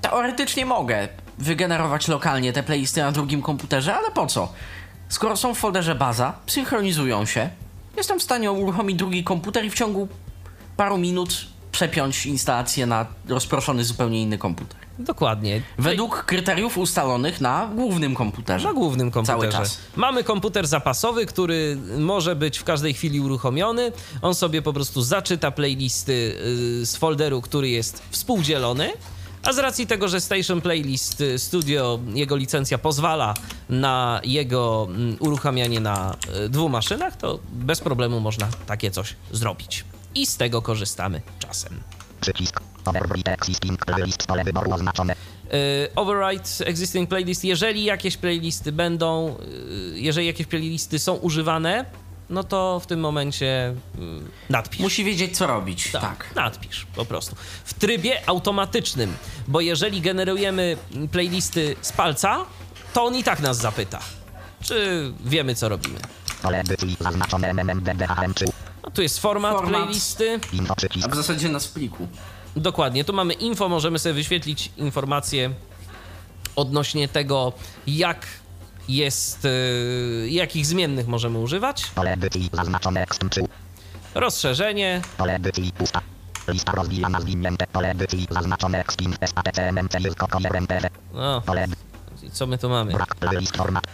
Teoretycznie mogę wygenerować lokalnie te playlisty na drugim komputerze, ale po co? Skoro są w folderze baza, synchronizują się, jestem w stanie uruchomić drugi komputer i w ciągu paru minut przepiąć instalację na rozproszony zupełnie inny komputer. Dokładnie. Według kryteriów ustalonych na głównym komputerze. Na głównym Cały komputerze. czas. Mamy komputer zapasowy, który może być w każdej chwili uruchomiony. On sobie po prostu zaczyta playlisty y, z folderu, który jest współdzielony. A z racji tego, że Station Playlist y, Studio, jego licencja pozwala na jego mm, uruchamianie na y, dwóch maszynach, to bez problemu można takie coś zrobić. I z tego korzystamy czasem. Przycisk. Overwrite existing playlist pole wyboru oznaczone. Override existing playlist. Jeżeli jakieś playlisty będą, y, jeżeli jakieś playlisty są używane, no to w tym momencie y, nadpisz. Musi wiedzieć, co robić. Tak. Nadpisz po prostu. W trybie automatycznym, bo jeżeli generujemy playlisty z palca, to on i tak nas zapyta, czy wiemy, co robimy. Pole edycji zaznaczone MMDDHM3. No, tu jest format, Format. playlisty. A w zasadzie na pliku. Dokładnie, tu mamy info, możemy sobie wyświetlić informacje odnośnie tego, jak jest, y, jakich zmiennych możemy używać. Pole edycji zaznaczone Extend 3. Rozszerzenie, Pole edycji pusta. Lista rozwijana zwinięte. Pole edycji zaznaczone SATCMMC no, Pole i co my tu mamy? brak playlist format.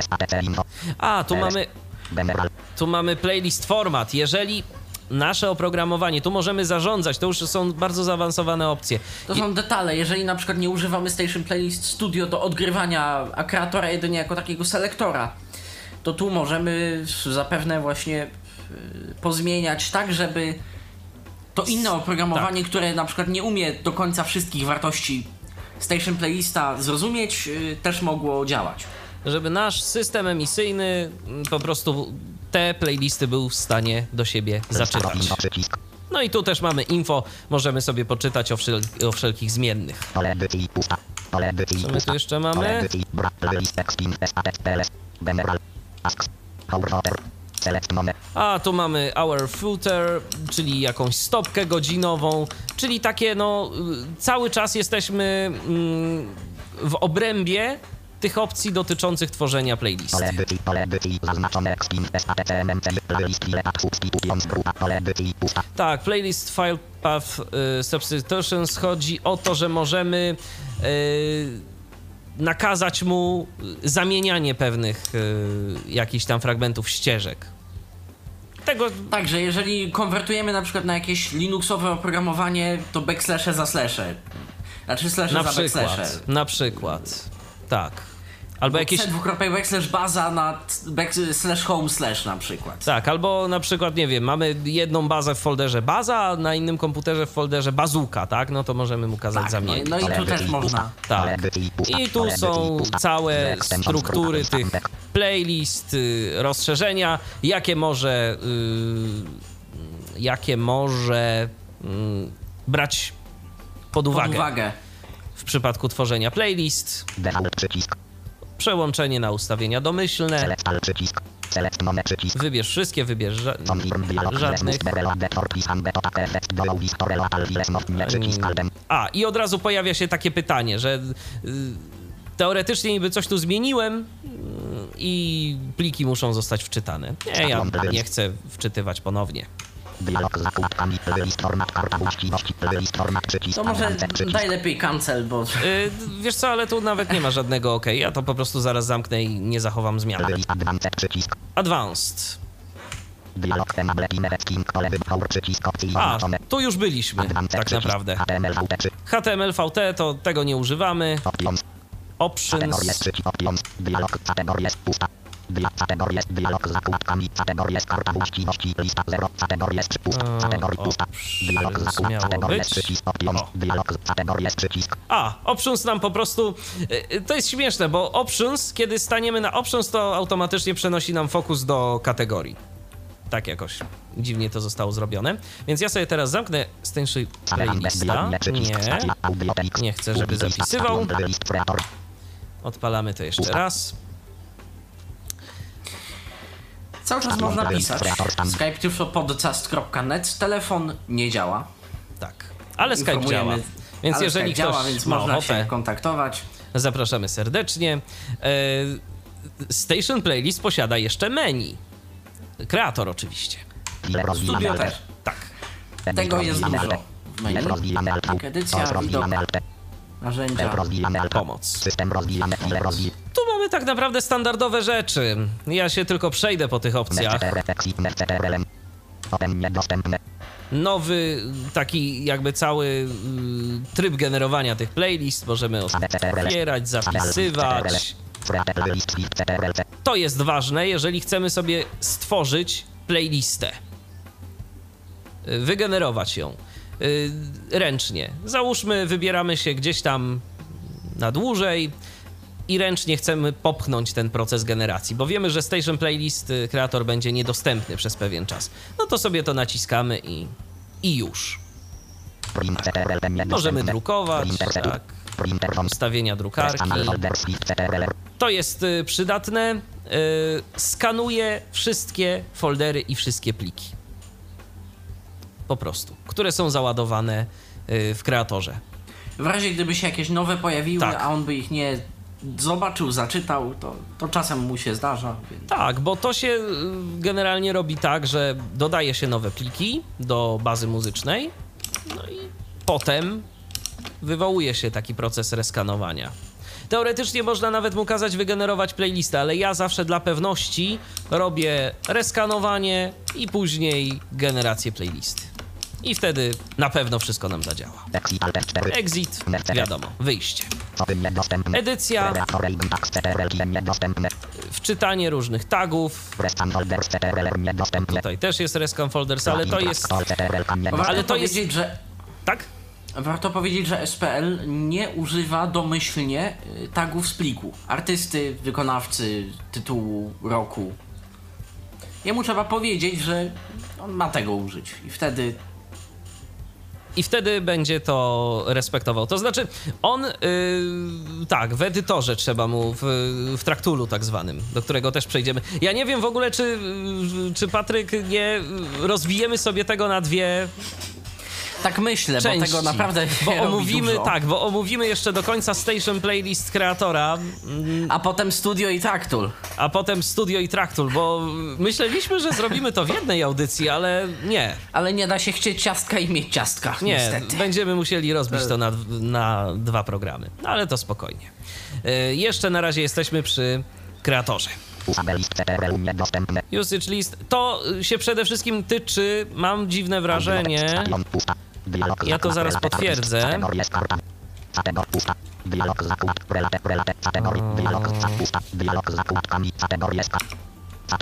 SATC info. A, tu mamy, General. tu mamy playlist format. Jeżeli nasze oprogramowanie, tu możemy zarządzać, to już są bardzo zaawansowane opcje. To są detale. Jeżeli na przykład nie używamy Station Playlist Studio do odgrywania a kreatora jedynie jako takiego selektora, to tu możemy zapewne właśnie y, pozmieniać tak, żeby to inne oprogramowanie, które na przykład nie umie do końca wszystkich wartości Station Playlista zrozumieć, y, też mogło działać. żeby nasz system emisyjny po prostu te playlisty był w stanie do siebie przycisk. No i tu też mamy info, możemy sobie poczytać o, wszel o wszelkich zmiennych. Co my tu jeszcze mamy? A tu mamy hour footer, czyli jakąś stopkę godzinową, czyli takie no y, cały czas jesteśmy mm, w obrębie tych opcji dotyczących tworzenia playlisty. Tak. Tak, playlist file path y, substitutions chodzi o to, że możemy y, nakazać mu zamienianie pewnych y, jakichś tam fragmentów ścieżek. Tego Także jeżeli konwertujemy na przykład na jakieś linuxowe oprogramowanie, to backslasze za slasze. Znaczy slasze na za przykład, na przykład, tak. Albo jakieś... Backslash baza nad back, slash home slash na przykład. Tak, albo na przykład, nie wiem, mamy jedną bazę w folderze baza, a na innym komputerze w folderze bazuka, tak? No to możemy mu kazać Tak, no, i- zamienić. no i tu też można. Tak. I tu są całe struktury tych playlist, y, rozszerzenia, jakie może, y, jakie może y, brać pod Pod uwagę uwagę. W przypadku tworzenia playlist, przełączenie na ustawienia domyślne, wybierz wszystkie, wybierz ża- żadnych. A, i od razu pojawia się takie pytanie, że y, teoretycznie niby coś tu zmieniłem y, i pliki muszą zostać wczytane. Nie, ja nie chcę wczytywać ponownie. Dialog z zakładkami. Playlist format. Karta właściwości. Playlist format. Przycisk. To może daj lepiej cancel, bo Y, wiesz co, ale tu nawet nie ma żadnego OK. Ja to po prostu zaraz zamknę i nie zachowam zmian. Playlist advanced przycisk. Advanced. Dialog temat King pole wyboru przycisk opcji A, tu już byliśmy, Advanced tak przycisk. naprawdę. HTML VT HTML, VT to tego nie używamy. Options. Options. Kategories przycisk options. Dialog kategories pusta. Dia kategories dialog z zakładkami. Kategories karta właściwości. Lista 0. Kategories przy pusta. Dialog z zakład. być. przycisk options. O. Dialog z przycisk. A, options nam po prostu. y, y, To jest śmieszne, bo options, kiedy staniemy na options, to automatycznie przenosi nam fokus do kategorii. Tak jakoś dziwnie to zostało zrobione. Więc ja sobie teraz zamknę Stenshy playlista. Nie, nie chcę, żeby zapisywał. Odpalamy to jeszcze raz. Cały czas można pisać. Skype tylko podcast.net, telefon nie działa. Tak. Ale Skype działa. Więc ale jeżeli Skype ktoś działa, więc ma można się ochotę, kontaktować. zapraszamy serdecznie. E, Station Playlist posiada jeszcze menu. Kreator oczywiście. Studio też. Tak. Tego jest dużo menu. Edycja, widok. Narzędzia. Pomoc. System. Tu mamy tak naprawdę standardowe rzeczy. Ja się tylko przejdę po tych opcjach. Nowy, taki jakby cały y, tryb generowania tych playlist. Możemy otwierać, zapisywać. To jest ważne, jeżeli chcemy sobie stworzyć playlistę. Wygenerować ją ręcznie. Załóżmy, wybieramy się gdzieś tam na dłużej i ręcznie chcemy popchnąć ten proces generacji, bo wiemy, że Station Playlist y, kreator będzie niedostępny przez pewien czas. No to sobie to naciskamy i, i już. Możemy drukować, tak. Ustawienia drukarki. To jest y, przydatne. Y, skanuje wszystkie foldery i wszystkie pliki. Po prostu, które są załadowane y, w kreatorze. W razie gdyby się jakieś nowe pojawiły, Tak. a on by ich nie zobaczył, zaczytał, to, to czasem mu się zdarza. Więc... Tak, bo to się y, generalnie robi tak, że dodaje się nowe pliki do bazy muzycznej, no i potem wywołuje się taki proces reskanowania. Teoretycznie można nawet mu kazać wygenerować playlistę, ale ja zawsze dla pewności robię reskanowanie i później generację playlisty. I wtedy na pewno wszystko nam zadziała. Exit alt F4. Exit, wiadomo, wyjście. Edycja, wczytanie różnych tagów. Tutaj też jest Rescan Folders, ale to jest... Ale to jest- że Tak? Warto powiedzieć, że SPL nie używa domyślnie y, tagów z pliku. Artysty, wykonawcy, tytułu, roku. Jemu trzeba powiedzieć, że on ma tego użyć. I wtedy I wtedy będzie to respektował. To znaczy, on, yy, tak, w edytorze trzeba mu, w, w traktulu tak zwanym, do którego też przejdziemy. Ja nie wiem w ogóle, czy, yy, czy Patryk, nie rozbijemy sobie tego na dwie tak myślę, części. bo tego naprawdę bo omówimy, dużo. tak, bo omówimy jeszcze do końca Station Playlist kreatora, mm, A potem studio i traktul. a potem Studio i Traktul, bo myśleliśmy, że zrobimy to w jednej audycji, ale nie. Ale nie da się chcieć ciastka i mieć ciastka, Nie, niestety. będziemy musieli rozbić to na, na dwa programy. No ale to spokojnie. Y, jeszcze na razie jesteśmy przy kreatorze. Usage list to się przede wszystkim tyczy, mam dziwne wrażenie. Ja to zaraz potwierdzę. Kategor pusta. Dialog zakład. Relate, relate. Kategorii. Dialog pusta. Dialog zakładkami.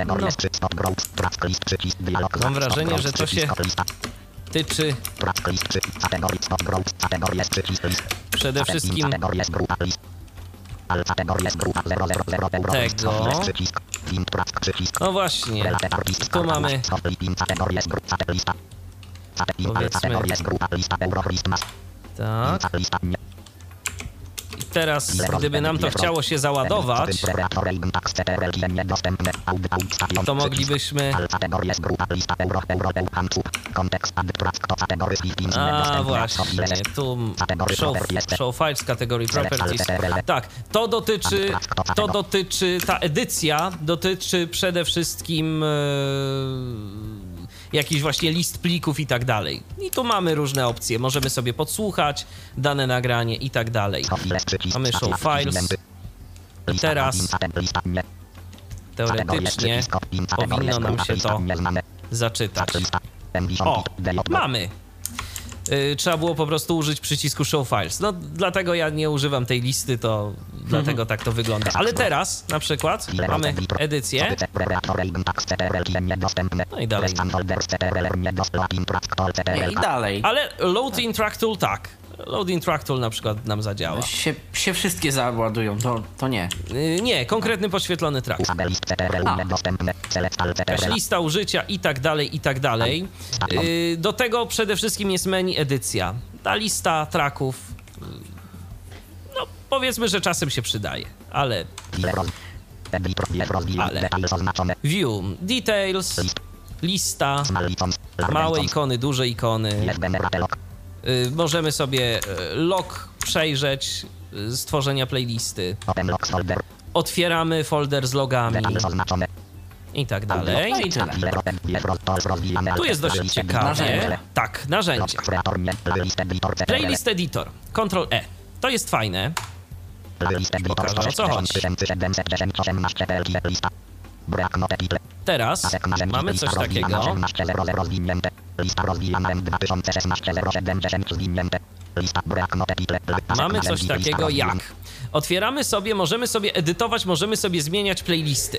No. no. stop growth. Track list przycisk. Dialog Mam wrażenie, że to się- Lista. Tyczy Track list przycisk. Kategorii stop growth. Kategorie przycisk list. przede wszystkim grupa list. Tego. No właśnie, tu mamy. Powiedzmy- tak. Teraz, gdyby nam to chciało się załadować, to moglibyśmy... A właśnie, tu show, show files category properties. Tak, to dotyczy, to dotyczy, ta edycja dotyczy przede wszystkim e, jakiś właśnie list plików i tak dalej. I tu mamy różne opcje. Możemy sobie podsłuchać dane nagranie i tak dalej. Mamy show files. I teraz teoretycznie powinno nam się to zaczytać. O, mamy. Y, Trzeba było po prostu użyć przycisku Show Files. No, dlatego ja nie używam tej listy, to dlatego tak to wygląda. Ale teraz na przykład mamy edycję. No i dalej. Nie, I dalej. Ale Load in Track Tool tak. Load in Track Tool na przykład nam zadziała. Się, się wszystkie załadują, to, to nie. Y, Nie, konkretny podświetlony track. Jakaś lista użycia i tak dalej, i tak dalej. Y, Do tego przede wszystkim jest menu edycja. Ta lista tracków, y, no powiedzmy, że czasem się przydaje, ale Ale. view, details, lista, małe ikony, duże ikony. Y, Możemy sobie y, log przejrzeć stworzenia playlisty. Otwieramy folder z logami i tak dalej. No i tyle. Tu jest dość ciekawie. Narzędzie. Tak, narzędzie. Playlist Editor. Ctrl E. To jest fajne. Pokażę, o co chodzi. Teraz mamy coś takiego. Mamy coś takiego jak. Otwieramy sobie, możemy sobie edytować, możemy sobie zmieniać playlisty.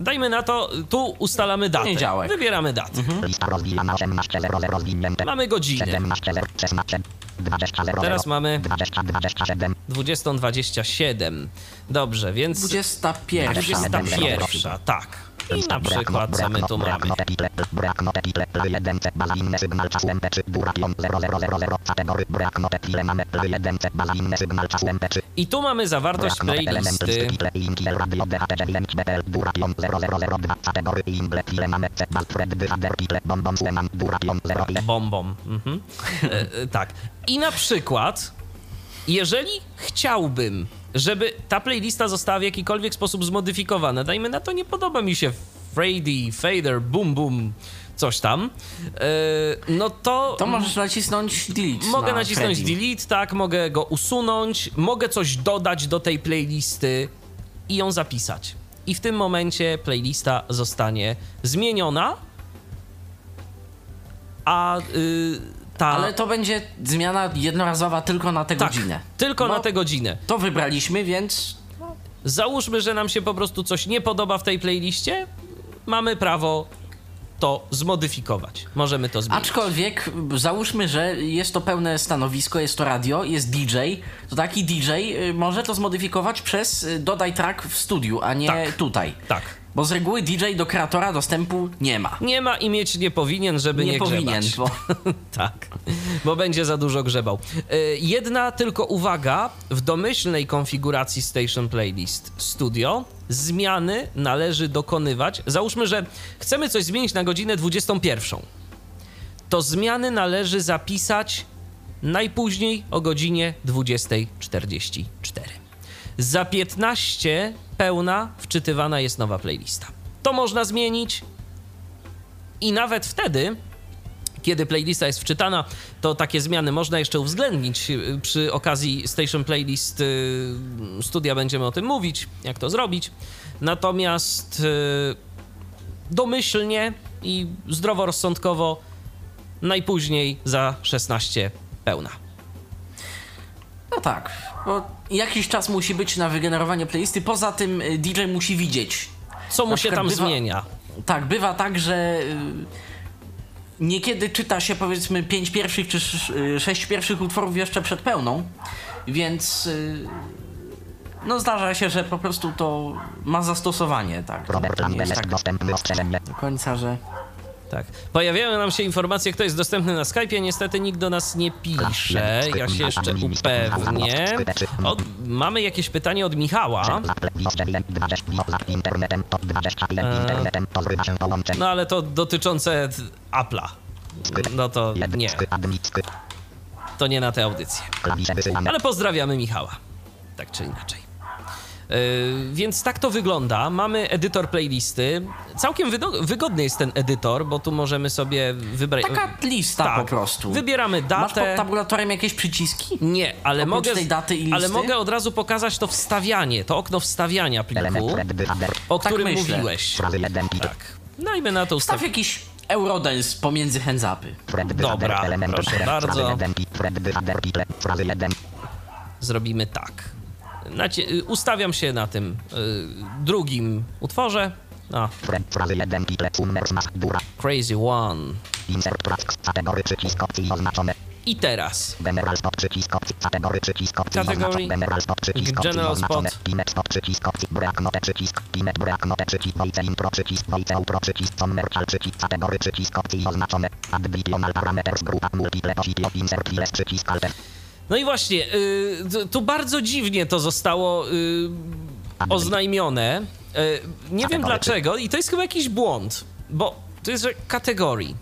Dajmy na to, tu ustalamy datę. Poniedziałek. Wybieramy datę. Lista rozwijana 18.00 rozwinięte. Mamy godzinę. 17.00, 16, 20.00, Teraz mamy 20, 27, 20.27. Dobrze, więc 21. 21, tak. I na przykład co my tu mamy? Brak note title, jeden C, baza inny sygnał czas MP3, duration 0000, kategory, brak note title, mamy jeden C, baza inny sygnał czas MP3, I tu mamy zawartość playlisty. title, linki, radio, DHT, link, BPL, duration 0002, kategory, imble, title, mamy C, bal, thread, wyhader, title, bombom, słemam, duration 0, ile, Bombom. Mhm. E, e, tak. I na przykład, jeżeli chciałbym, żeby ta playlista została w jakikolwiek sposób zmodyfikowana, dajmy na to, nie podoba mi się Freddy, Fader, Boom Boom, coś tam, e, no to... To możesz nacisnąć delete. Mogę na nacisnąć Freddy. delete, tak, mogę go usunąć, mogę coś dodać do tej playlisty i ją zapisać. I w tym momencie playlista zostanie zmieniona, a y, ta. Ale to będzie zmiana jednorazowa tylko na tę tak, godzinę. Tylko No, na tę godzinę. To wybraliśmy, więc Załóżmy, że nam się po prostu coś nie podoba w tej playliście, mamy prawo to zmodyfikować. Możemy to zmienić. aczkolwiek załóżmy, że jest to pełne stanowisko, jest to radio, jest DJ, to taki DJ y, może to zmodyfikować przez y, dodaj track w studiu, a nie Tak. tutaj. Tak. Bo z reguły DJ do kreatora dostępu nie ma. Nie ma i mieć nie powinien, żeby nie, Nie powinien, grzebać. bo tak, bo będzie za dużo grzebał. Y, Jedna tylko uwaga, w domyślnej konfiguracji Station Playlist Studio zmiany należy dokonywać. Załóżmy, że chcemy coś zmienić na godzinę 21. To zmiany należy zapisać najpóźniej o godzinie 20.44. Za 15 pełna wczytywana jest nowa playlista. To można zmienić i nawet wtedy, kiedy playlista jest wczytana, to takie zmiany można jeszcze uwzględnić. Przy okazji Station Playlist y, studia będziemy o tym mówić, jak to zrobić. Natomiast y, domyślnie i zdroworozsądkowo najpóźniej za 16 pełna. No tak, bo jakiś czas musi być na wygenerowanie playlisty. Poza tym y, DJ musi widzieć. Co mu się tam bywa- zmienia? Tak, bywa tak, że y, niekiedy czyta się powiedzmy pięć pierwszych czy y, sześć pierwszych utworów jeszcze przed pełną, więc no zdarza się, że po prostu to ma zastosowanie, tak. Robert jest tak dostępny ostrzeżenie. do końca, że... Tak. Pojawiają nam się informacje, kto jest dostępny na Skype'ie. Niestety nikt do nas nie pisze. Ja się jeszcze upewnię. O, mamy jakieś pytanie od Michała. Internetem to 21 internetem pozbywa się połączeń. No ale to dotyczące Apple'a. No to nie, to nie na tę audycję. Ale pozdrawiamy Michała. Tak czy inaczej. Yy, więc tak to wygląda. Mamy edytor playlisty. Całkiem wygodny jest ten edytor, bo tu możemy sobie wybrać. Taka lista tak. po prostu. Wybieramy Masz pod datę. tabulatorem jakieś przyciski? Nie, ale Oprócz mogę, tej daty i ale listy? mogę od razu pokazać to wstawianie, to okno wstawiania pliku, o Tak którym myślę. mówiłeś. Frazy 1 i Tak. Dajmy na to Staw ustawienie. jakiś Eurodance pomiędzy hands-upy. Fred Dobra, proszę bardzo. Frazy 1 i Fred wyhader, pile, frazy 1. Zrobimy tak. Nacie- y, ustawiam się na tym y, drugim utworze. A, Fred, frazy 1 pile, Summers Mask Dura. Crazy One. Insert tracks, kategory przycisk opcji oznaczone. I teraz. General stop przycisk opcji, kategory przycisk opcji oznaczone. General stop przycisk opcji oznaczone. spot. Pinet stop przycisk opcji, break note przycisk, pinet break note przycisk, voice intro przycisk, voice outro przycisk, commercial przycisk, kategory przycisk opcji oznaczone. Additional parameters, grupa multiple position, insert files przycisk, alter. No i właśnie, y, tu bardzo dziwnie to zostało y, oznajmione. Y, nie wiem dlaczego i to jest chyba jakiś błąd, bo to jest że kategorii.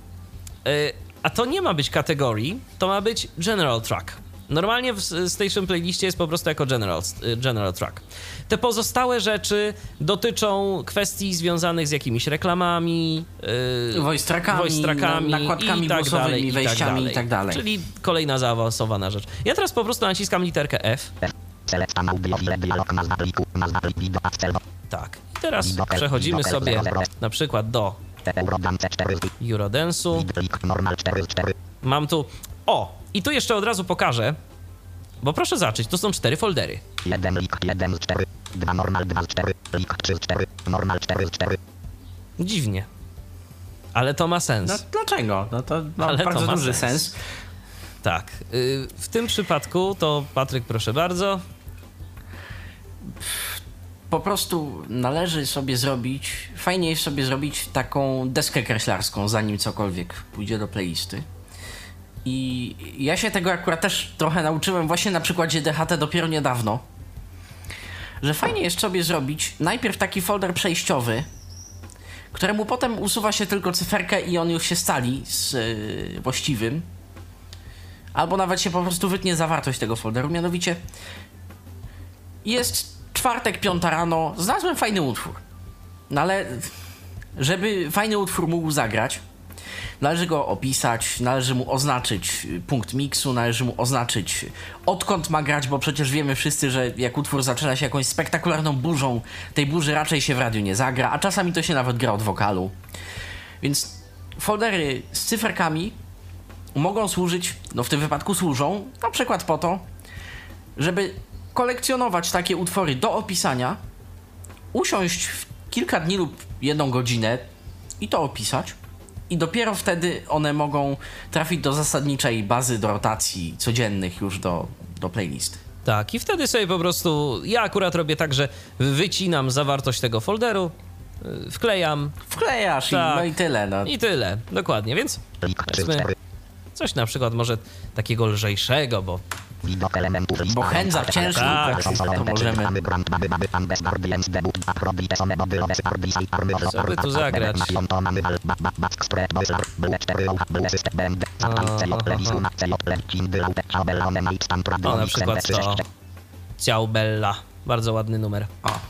A to nie ma być kategorii, to ma być general track. Normalnie w Station Playliście jest po prostu jako general, y, general track. Te pozostałe rzeczy dotyczą kwestii związanych z jakimiś reklamami, yy, Voice trackami, voice trackami na- nakładkami i tak głosowymi, dalej, i tak i tak dalej. Czyli kolejna zaawansowana rzecz. Ja teraz po prostu naciskam literkę F. Tak. I teraz przechodzimy sobie na przykład do Eurodance 4 Eurodance'u. Vid plik normal 4 4. Mam tu... O! I tu jeszcze od razu pokażę, bo proszę zacząć, to są cztery foldery. 1 lik 1 z 4. 2 normal 2 z 4. Lik 3 z 4. Normal 4 z 4. Dziwnie. Ale to ma sens. No dlaczego? No to ma Ale to bardzo ma duży sens. sens. Tak. y, W tym przypadku to Patryk, proszę bardzo. Po prostu należy sobie zrobić, fajnie jest sobie zrobić taką deskę kreślarską, zanim cokolwiek pójdzie do playlisty. I ja się tego akurat też trochę nauczyłem właśnie na przykładzie DHT dopiero niedawno. Że fajnie jest sobie zrobić najpierw taki folder przejściowy, któremu potem usuwa się tylko cyferkę i on już się stali z yy, właściwym. Albo nawet się po prostu wytnie zawartość tego folderu. Mianowicie jest czwartek, piąta rano, znalazłem fajny utwór. No ale żeby fajny utwór mógł zagrać, należy go opisać, należy mu oznaczyć y, punkt miksu, należy mu oznaczyć odkąd ma grać, bo przecież wiemy wszyscy, że jak utwór zaczyna się jakąś spektakularną burzą, tej burzy raczej się w radiu nie zagra, a czasami to się nawet gra od wokalu. Więc foldery z cyferkami mogą służyć, no w tym wypadku służą, na przykład po to, żeby kolekcjonować takie utwory do opisania, usiąść w kilka dni lub jedną godzinę i to opisać. I dopiero wtedy one mogą trafić do zasadniczej bazy do rotacji codziennych już do, do playlisty. Tak, i wtedy sobie po prostu. Ja akurat robię tak, że wycinam zawartość tego folderu, y, wklejam Wklejasz Tak. i no i tyle. No. i tyle. Dokładnie, więc Lik 3 z Powiedzmy- 4. coś na przykład może takiego lżejszego, bo Widok elementów. Bo chędza ciężki, Tak. tak, to możemy... Co by tu zagrać? O, na przykład to Ciao Bella. Bardzo ładny numer. O,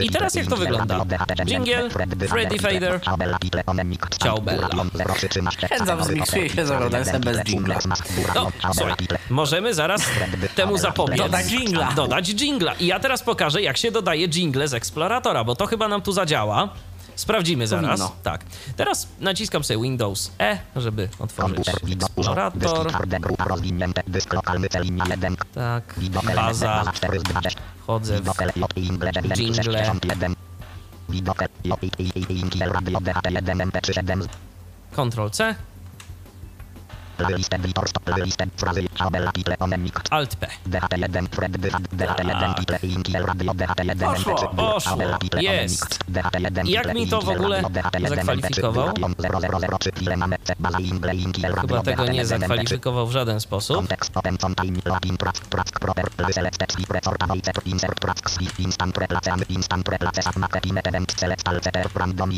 i teraz jak to wygląda? Jingle, Freddy Fader, Ciao Bella. Chędza wzmiksuje się z Eurodance bez jingla. No, słuchaj, możemy zaraz temu zapobiec. Dodać jingla. Dodać jingla. I ja teraz pokażę, jak się dodaje jingle z Exploratora, bo to chyba nam tu zadziała. Sprawdzimy zaraz. Powinno. Tak. Teraz naciskam sobie Windows E, żeby otworzyć eksplorator. Dyski twarde grupa rozwinięte. Dysk lokalny cel linia 1. Tak, baza. baza 4 z 20. Wchodzę w Widok LJ Ingle 9 Jingle. 61. Widok LJ Inkiel Radio DHT1 MP3 7 Ctrl-C, Playlist editor stop playlist frazy tabela title onemik Alt-P. DHT1 thread DHT1 title Inkiel Radio DHT1 Poszło, MP3 poszło. Jest. onemik DHT1 Jak mi to w ogóle zakwalifikował? Chyba tego nie zakwalifikował w żaden sposób. Random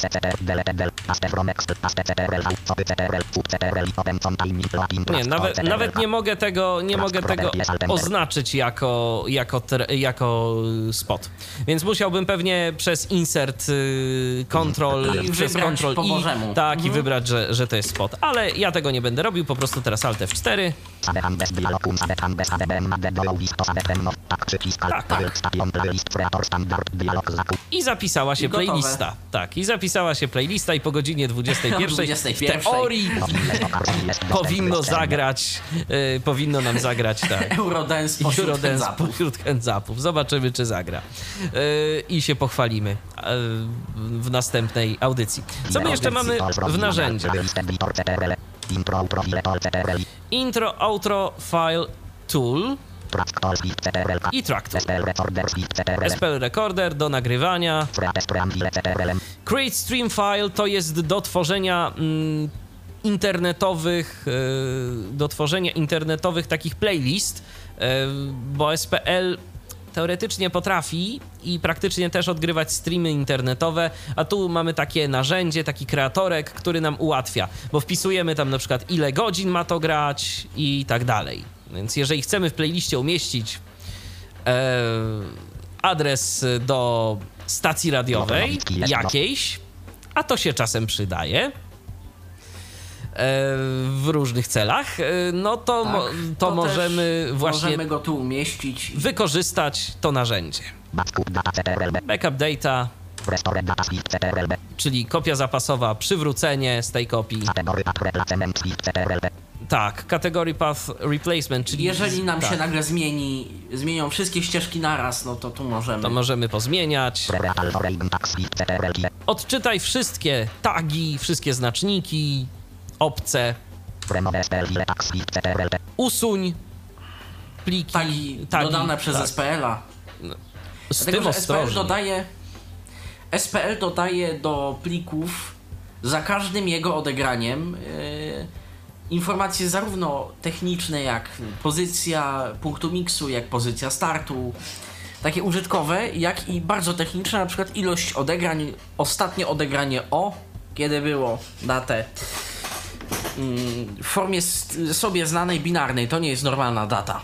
Nie, nawet, nawet nie mogę tego, nie mogę tego oznaczyć jako, jako, jako y, spot. Więc musiałbym pewnie przez insert y, control, przez control i tak i Mhm. wybrać, że, że to jest spot. Ale ja tego nie będę robił, po prostu teraz Alt F4. Sabechan bez dialogu, sabechan bez ADBM, AD do list, to sabechem, no, tak przycisk, Tak, tak. alt, station, playlist, creator, standard, dialog, zakup. I zapisała się I playlista. Tak, i zapisała się playlista i po godzinie 21 w 21. teorii powinno zagrać, y, powinno nam zagrać, tak. Eurodance pośród Eurodance zapów. pośród handzapów. Zobaczymy, czy zagra. Yy, I się pochwalimy yy, w następnej audycji. Co my jeszcze mamy w narzędziach? Intro, outro, file, tool i track tool. SPL, recorder, do nagrywania. Create Stream File to jest do tworzenia mm, internetowych, yy, do tworzenia internetowych takich playlist, yy, bo SPL teoretycznie potrafi i praktycznie też odgrywać streamy internetowe, a tu mamy takie narzędzie, taki kreatorek, który nam ułatwia, bo wpisujemy tam na przykład ile godzin ma to grać i tak dalej. Więc jeżeli chcemy w playliście umieścić e, adres do stacji radiowej jakiejś, a to się czasem przydaje e, w różnych celach, e, no to, Tak, to, też możemy właśnie Możemy go tu umieścić. wykorzystać to narzędzie. backup, data, czyli kopia zapasowa, przywrócenie z tej kopii. Tak, kategorii path replacement, czyli Jeżeli nam tak, się nagle zmieni, zmienią wszystkie ścieżki naraz, no to tu możemy. to możemy pozmieniać. Odczytaj wszystkie tagi, wszystkie znaczniki, CTRL, usuń pliki, Tagi, tagi, dodane przez tak. SPL-a. Z Dlatego, tym że SPL ostrożnie. dodaje, SPL dodaje do plików za każdym jego odegraniem yy, informacje zarówno techniczne jak pozycja punktu miksu, jak pozycja startu, takie użytkowe, jak i bardzo techniczne, na przykład ilość odegrań, ostatnie odegranie O, kiedy było, datę. Mm, W formie sobie znanej binarnej, to nie jest normalna data.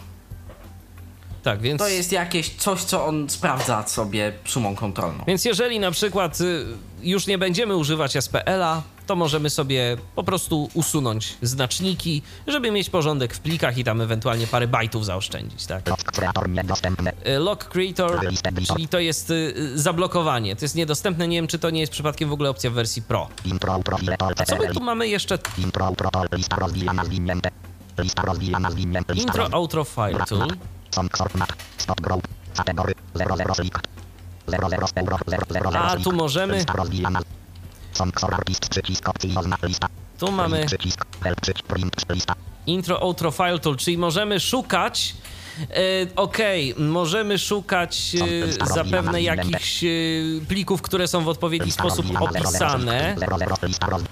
Tak, więc, To jest jakieś coś, co on sprawdza sobie sumą kontrolną. więc jeżeli na przykład y, już nie będziemy używać SPL-a, to możemy sobie po prostu usunąć znaczniki, żeby mieć porządek w plikach i tam ewentualnie parę bajtów zaoszczędzić, tak? lock, creator, niedostępne, Y, Lock Creator, czyli to jest y, y, zablokowanie. To jest niedostępne, nie wiem czy to nie jest przypadkiem w ogóle opcja w wersji Pro. co my tu mamy jeszcze? intro, outro, file tool. Song sort map, stop group, kategory, 00 slick, 00 euro, 00 A, tu możemy- Tu mamy intro, outro, file tool, czyli możemy szukać. E, Okej, możemy szukać e, zapewne jakichś e, plików, które są w odpowiedni sposób rozwijana, 00 opisane,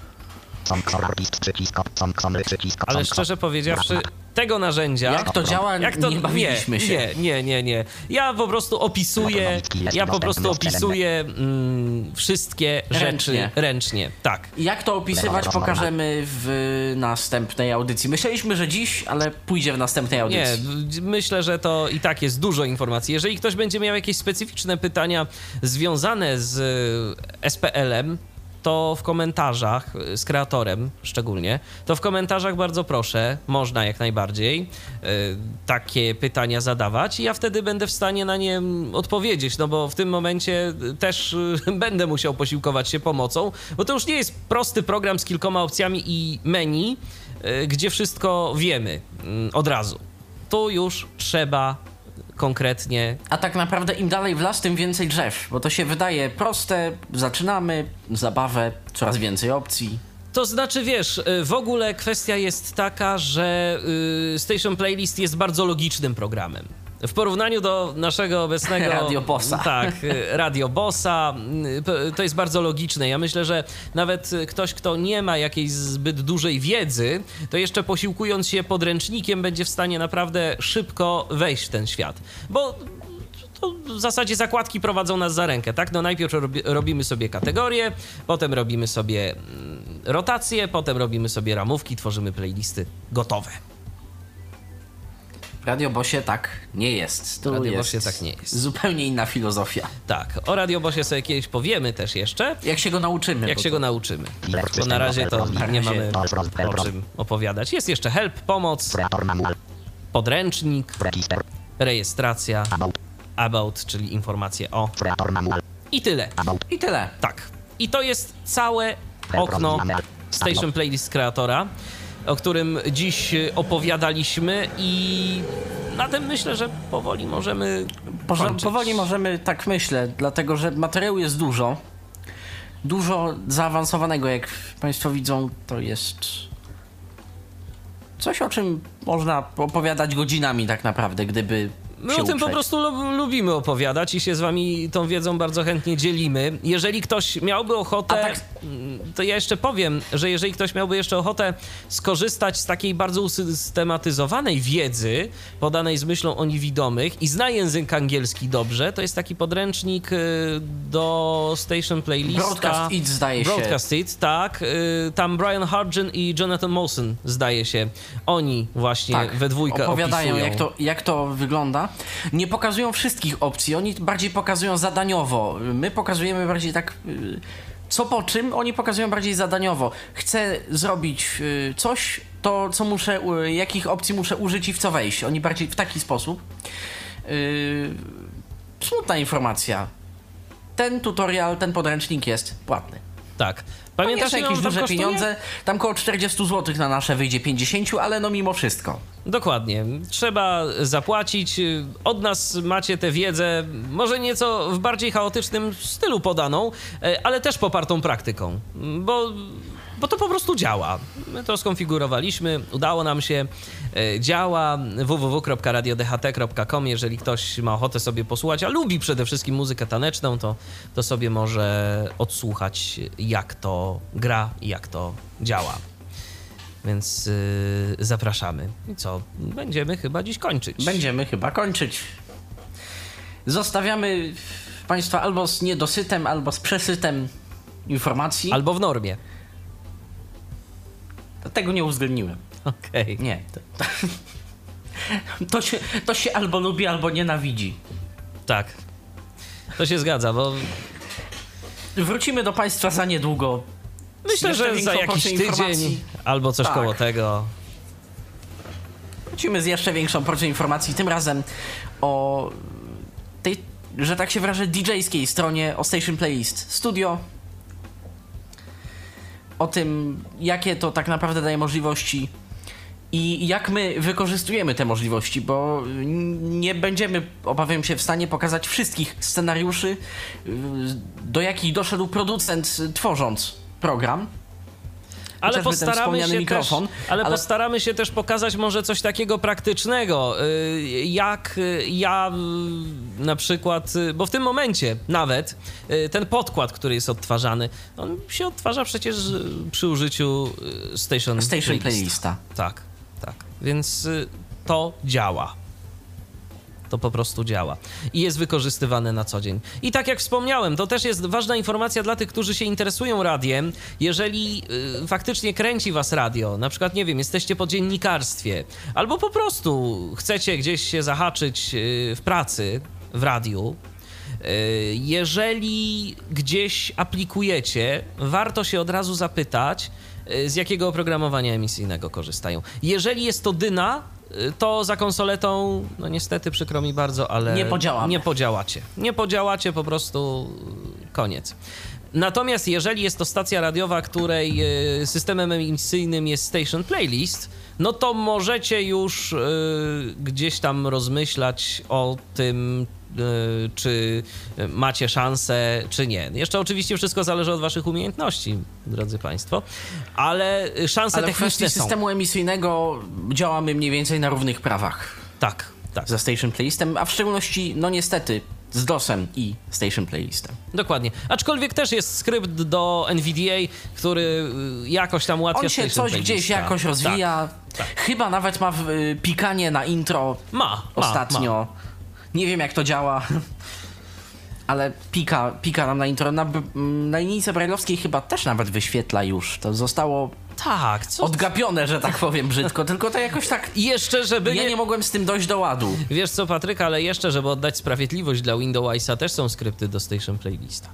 ale szczerze powiedziawszy, tego narzędzia. Jak to działa, Jak to nie bawiliśmy się. Nie, nie, nie, nie. Ja po prostu opisuję, ja po prostu opisuję mm, wszystkie rzeczy Ręcznie. ręcznie. Tak. Jak to opisywać, pokażemy w następnej audycji. Myśleliśmy, że dziś, ale pójdzie w następnej Nie, audycji. d- myślę, że to i tak jest dużo informacji. Jeżeli ktoś będzie miał jakieś specyficzne pytania związane z e, SPL-em, to w komentarzach y, z kreatorem szczególnie, to w komentarzach bardzo proszę, można jak najbardziej y, takie pytania zadawać i ja wtedy będę w stanie na nie mm, odpowiedzieć, no bo w tym momencie y, też będę musiał posiłkować się pomocą, bo to już nie jest prosty program z kilkoma opcjami i menu, gdzie wszystko wiemy mm, od razu. Tu już trzeba konkretnie A tak naprawdę im dalej w las, tym więcej drzew, bo to się wydaje proste, zaczynamy zabawę, coraz więcej opcji. To znaczy, wiesz, y, w ogóle kwestia jest taka, że y, Station Playlist jest bardzo logicznym programem. W porównaniu do naszego obecnego. Radio Bossa. Tak, Radio Bossa. p- To jest bardzo logiczne. Ja myślę, że nawet ktoś, kto nie ma jakiejś zbyt dużej wiedzy, to jeszcze posiłkując się podręcznikiem, będzie w stanie naprawdę szybko wejść w ten świat. Bo w zasadzie zakładki prowadzą nas za rękę, tak? No najpierw robi, robimy sobie kategorie, potem robimy sobie mm, rotacje, potem robimy sobie ramówki, tworzymy playlisty gotowe. Radiobosie tak nie jest. Tu Radiobosie tak nie jest. Zupełnie inna filozofia. Tak, o Radiobosie sobie kiedyś powiemy też jeszcze, Jak się go nauczymy. jak się to- go nauczymy. Bo na razie to nie mamy o czym opowiadać. Jest jeszcze help, pomoc, podręcznik, rejestracja, About. czyli informacje o i tyle. I tyle. Tak. I to jest całe okno Station Playlist Kreatora, o którym dziś y, opowiadaliśmy i na tym myślę, że powoli możemy kończyć. powoli możemy, tak myślę, dlatego że materiału jest dużo. Dużo zaawansowanego, jak Państwo widzą, to jest coś, o czym można opowiadać godzinami tak naprawdę, gdyby My się o tym po uprzeć. prostu lu- lubimy opowiadać i się z wami tą wiedzą bardzo chętnie dzielimy. Jeżeli ktoś miałby ochotę, tak- mm, to ja jeszcze powiem, że jeżeli ktoś miałby jeszcze ochotę skorzystać z takiej bardzo usystematyzowanej wiedzy, podanej z myślą o niewidomych i zna język angielski dobrze, to jest taki podręcznik y, do Station Playlista. Broadcast It zdaje się. Broadcast It, tak. Y, Tam Brian Hargen i Jonathan Mawson, zdaje się. Oni właśnie tak, we dwójkę opowiadają, opisują. jak to, jak to wygląda. Nie pokazują wszystkich opcji, oni bardziej pokazują zadaniowo. My pokazujemy bardziej tak. y, Co po czym, oni pokazują bardziej zadaniowo. Chcę zrobić y, coś, to co muszę, y, jakich opcji muszę użyć i w co wejść. Oni bardziej w taki sposób. Yy, smutna informacja. Ten tutorial, ten podręcznik jest płatny. Tak. Pamiętasz jakieś duże kosztuje? pieniądze? Tam koło 40 zł na nasze wyjdzie 50, ale no mimo wszystko. Dokładnie. Trzeba zapłacić. Od nas macie tę wiedzę, może nieco w bardziej chaotycznym stylu podaną, e, ale też popartą praktyką, bo, bo to po prostu działa. My to skonfigurowaliśmy, udało nam się, e, działa. www.radiodht.com. Jeżeli ktoś ma ochotę sobie posłuchać, a lubi przede wszystkim muzykę taneczną, to, to sobie może odsłuchać, jak to gra i jak to działa. Więc yy, zapraszamy. I co? Będziemy chyba dziś kończyć. Będziemy chyba kończyć. Zostawiamy Państwa albo z niedosytem, albo z przesytem informacji. Albo w normie. Tego nie uwzględniłem. Okej. Nie. To, to, się, to się albo lubi, albo nienawidzi. Tak. To się zgadza, bo Wrócimy do Państwa za niedługo. myślę, jeszcze że za jakiś tydzień informacji. albo coś Tak. koło tego. Wrócimy z jeszcze większą porcją informacji, tym razem o tej, że tak się wyrażę, DJ-skiej stronie, o Station Playlist Studio. O tym, jakie to tak naprawdę daje możliwości i jak my wykorzystujemy te możliwości, bo nie będziemy, obawiam się, w stanie pokazać wszystkich scenariuszy, y, do jakich doszedł producent tworząc program. Ale postaramy, się mikrofon, też, ale, ale- postaramy się też pokazać może coś takiego praktycznego, y, jak y, ja y, na przykład, bo w tym momencie nawet ten podkład, który jest odtwarzany, on się odtwarza przecież przy użyciu Station, Station Playlista. Playlista. Tak, tak. Więc to działa. To po prostu działa i jest wykorzystywane na co dzień. I tak jak wspomniałem, to też jest ważna informacja dla tych, którzy się interesują radiem. Jeżeli y, faktycznie kręci was radio, na przykład, nie wiem, jesteście po dziennikarstwie, albo po prostu chcecie gdzieś się zahaczyć y, w pracy w radiu, Jeżeli gdzieś aplikujecie, warto się od razu zapytać, y, z jakiego oprogramowania emisyjnego korzystają. Jeżeli jest to Dyna, y, to za konsoletą, no niestety przykro mi bardzo, ale Nie podziałamy. nie podziałacie. Nie podziałacie, po prostu koniec. Natomiast jeżeli jest to stacja radiowa, której y, systemem emisyjnym jest Station Playlist, no to możecie już y, gdzieś tam rozmyślać o tym, czy macie szansę, czy nie. Jeszcze oczywiście wszystko zależy od waszych umiejętności, drodzy państwo, ale szanse Ale w kwestii techniczne systemu emisyjnego działamy mniej więcej na równych prawach Tak, tak. ze Station Playlistem, a w szczególności, no niestety, z DOSem i Station Playlistem. Dokładnie. Aczkolwiek też jest skrypt do NVDA, który y, jakoś tam ułatwia On się Station coś Playlista. gdzieś jakoś rozwija. tak. Chyba nawet ma w, y, pikanie na intro Tak. Ma, ma, ostatnio. Ma. Nie wiem jak to działa, ale pika, pika nam na intro. Na, b- na linijce brajlowskiej chyba też nawet wyświetla już. To zostało Tak, co? odgapione, że tak powiem brzydko, tylko to jakoś tak... Jeszcze, żeby Ja nie... nie mogłem z tym dojść do ładu. Wiesz co, Patryk, ale jeszcze, żeby oddać sprawiedliwość dla Windowsa, też są skrypty do Station Playlista.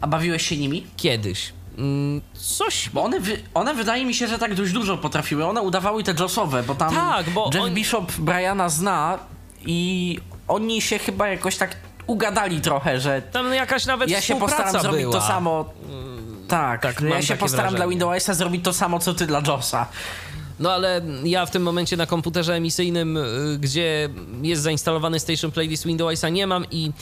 A bawiłeś się nimi? Kiedyś. Mm, coś... Bo one, wy, one wydaje mi się, że tak dość dużo potrafiły. One udawały te jossowe, bo tam Tak, bo Jeff oni- Bishop Briana zna i oni się chyba jakoś tak ugadali trochę, że Tam jakaś nawet ja się postaram zrobić była. to samo. Tak, tak, że ja się postaram wrażenie. dla Windowsa zrobić to samo, co ty dla Josa. No ale ja w tym momencie na komputerze emisyjnym, y, gdzie jest zainstalowany Station Playlist Windowsa nie mam i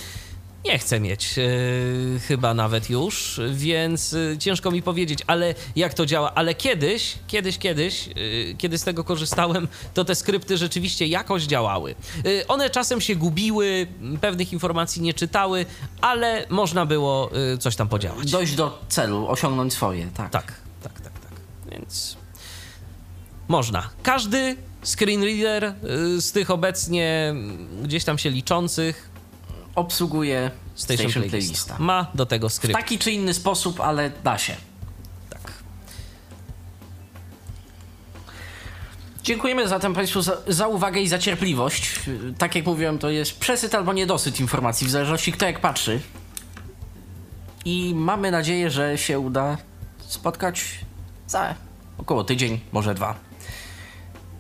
nie chcę mieć y, chyba nawet już, więc y, ciężko mi powiedzieć, ale jak to działa. Ale kiedyś, kiedyś, kiedyś, y, kiedy z tego korzystałem, to te skrypty rzeczywiście jakoś działały. One czasem się gubiły, pewnych informacji nie czytały, ale można było coś tam podziałać. Dojść do celu, osiągnąć swoje, tak. Tak, tak, tak, tak. Więc można. Każdy screenreader z tych obecnie gdzieś tam się liczących Obsługuje Station, Station, Playlista. Playlista. ma do tego W skrypt. taki czy inny sposób, ale da się. Tak. Dziękujemy zatem Państwu za, za uwagę i za cierpliwość. Tak jak mówiłem, to jest przesyt albo niedosyt informacji, w zależności kto jak patrzy. I mamy nadzieję, że się uda spotkać za około tydzień, może dwa.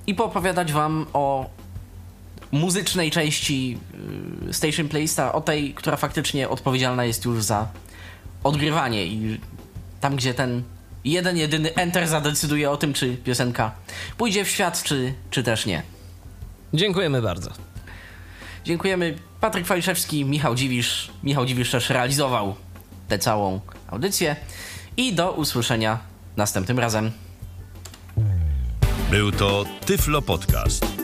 I poopowiadać Wam o muzycznej części yy, Station Playlista, o tej, która faktycznie odpowiedzialna jest już za odgrywanie i tam, gdzie ten jeden, jedyny enter zadecyduje o tym, czy piosenka pójdzie w świat, czy, czy też nie. Dziękujemy bardzo. Dziękujemy. Patryk Waliszewski, Michał Dziwisz. Michał Dziwisz też realizował tę całą audycję. I do usłyszenia następnym razem. Był to Tyflo Podcast.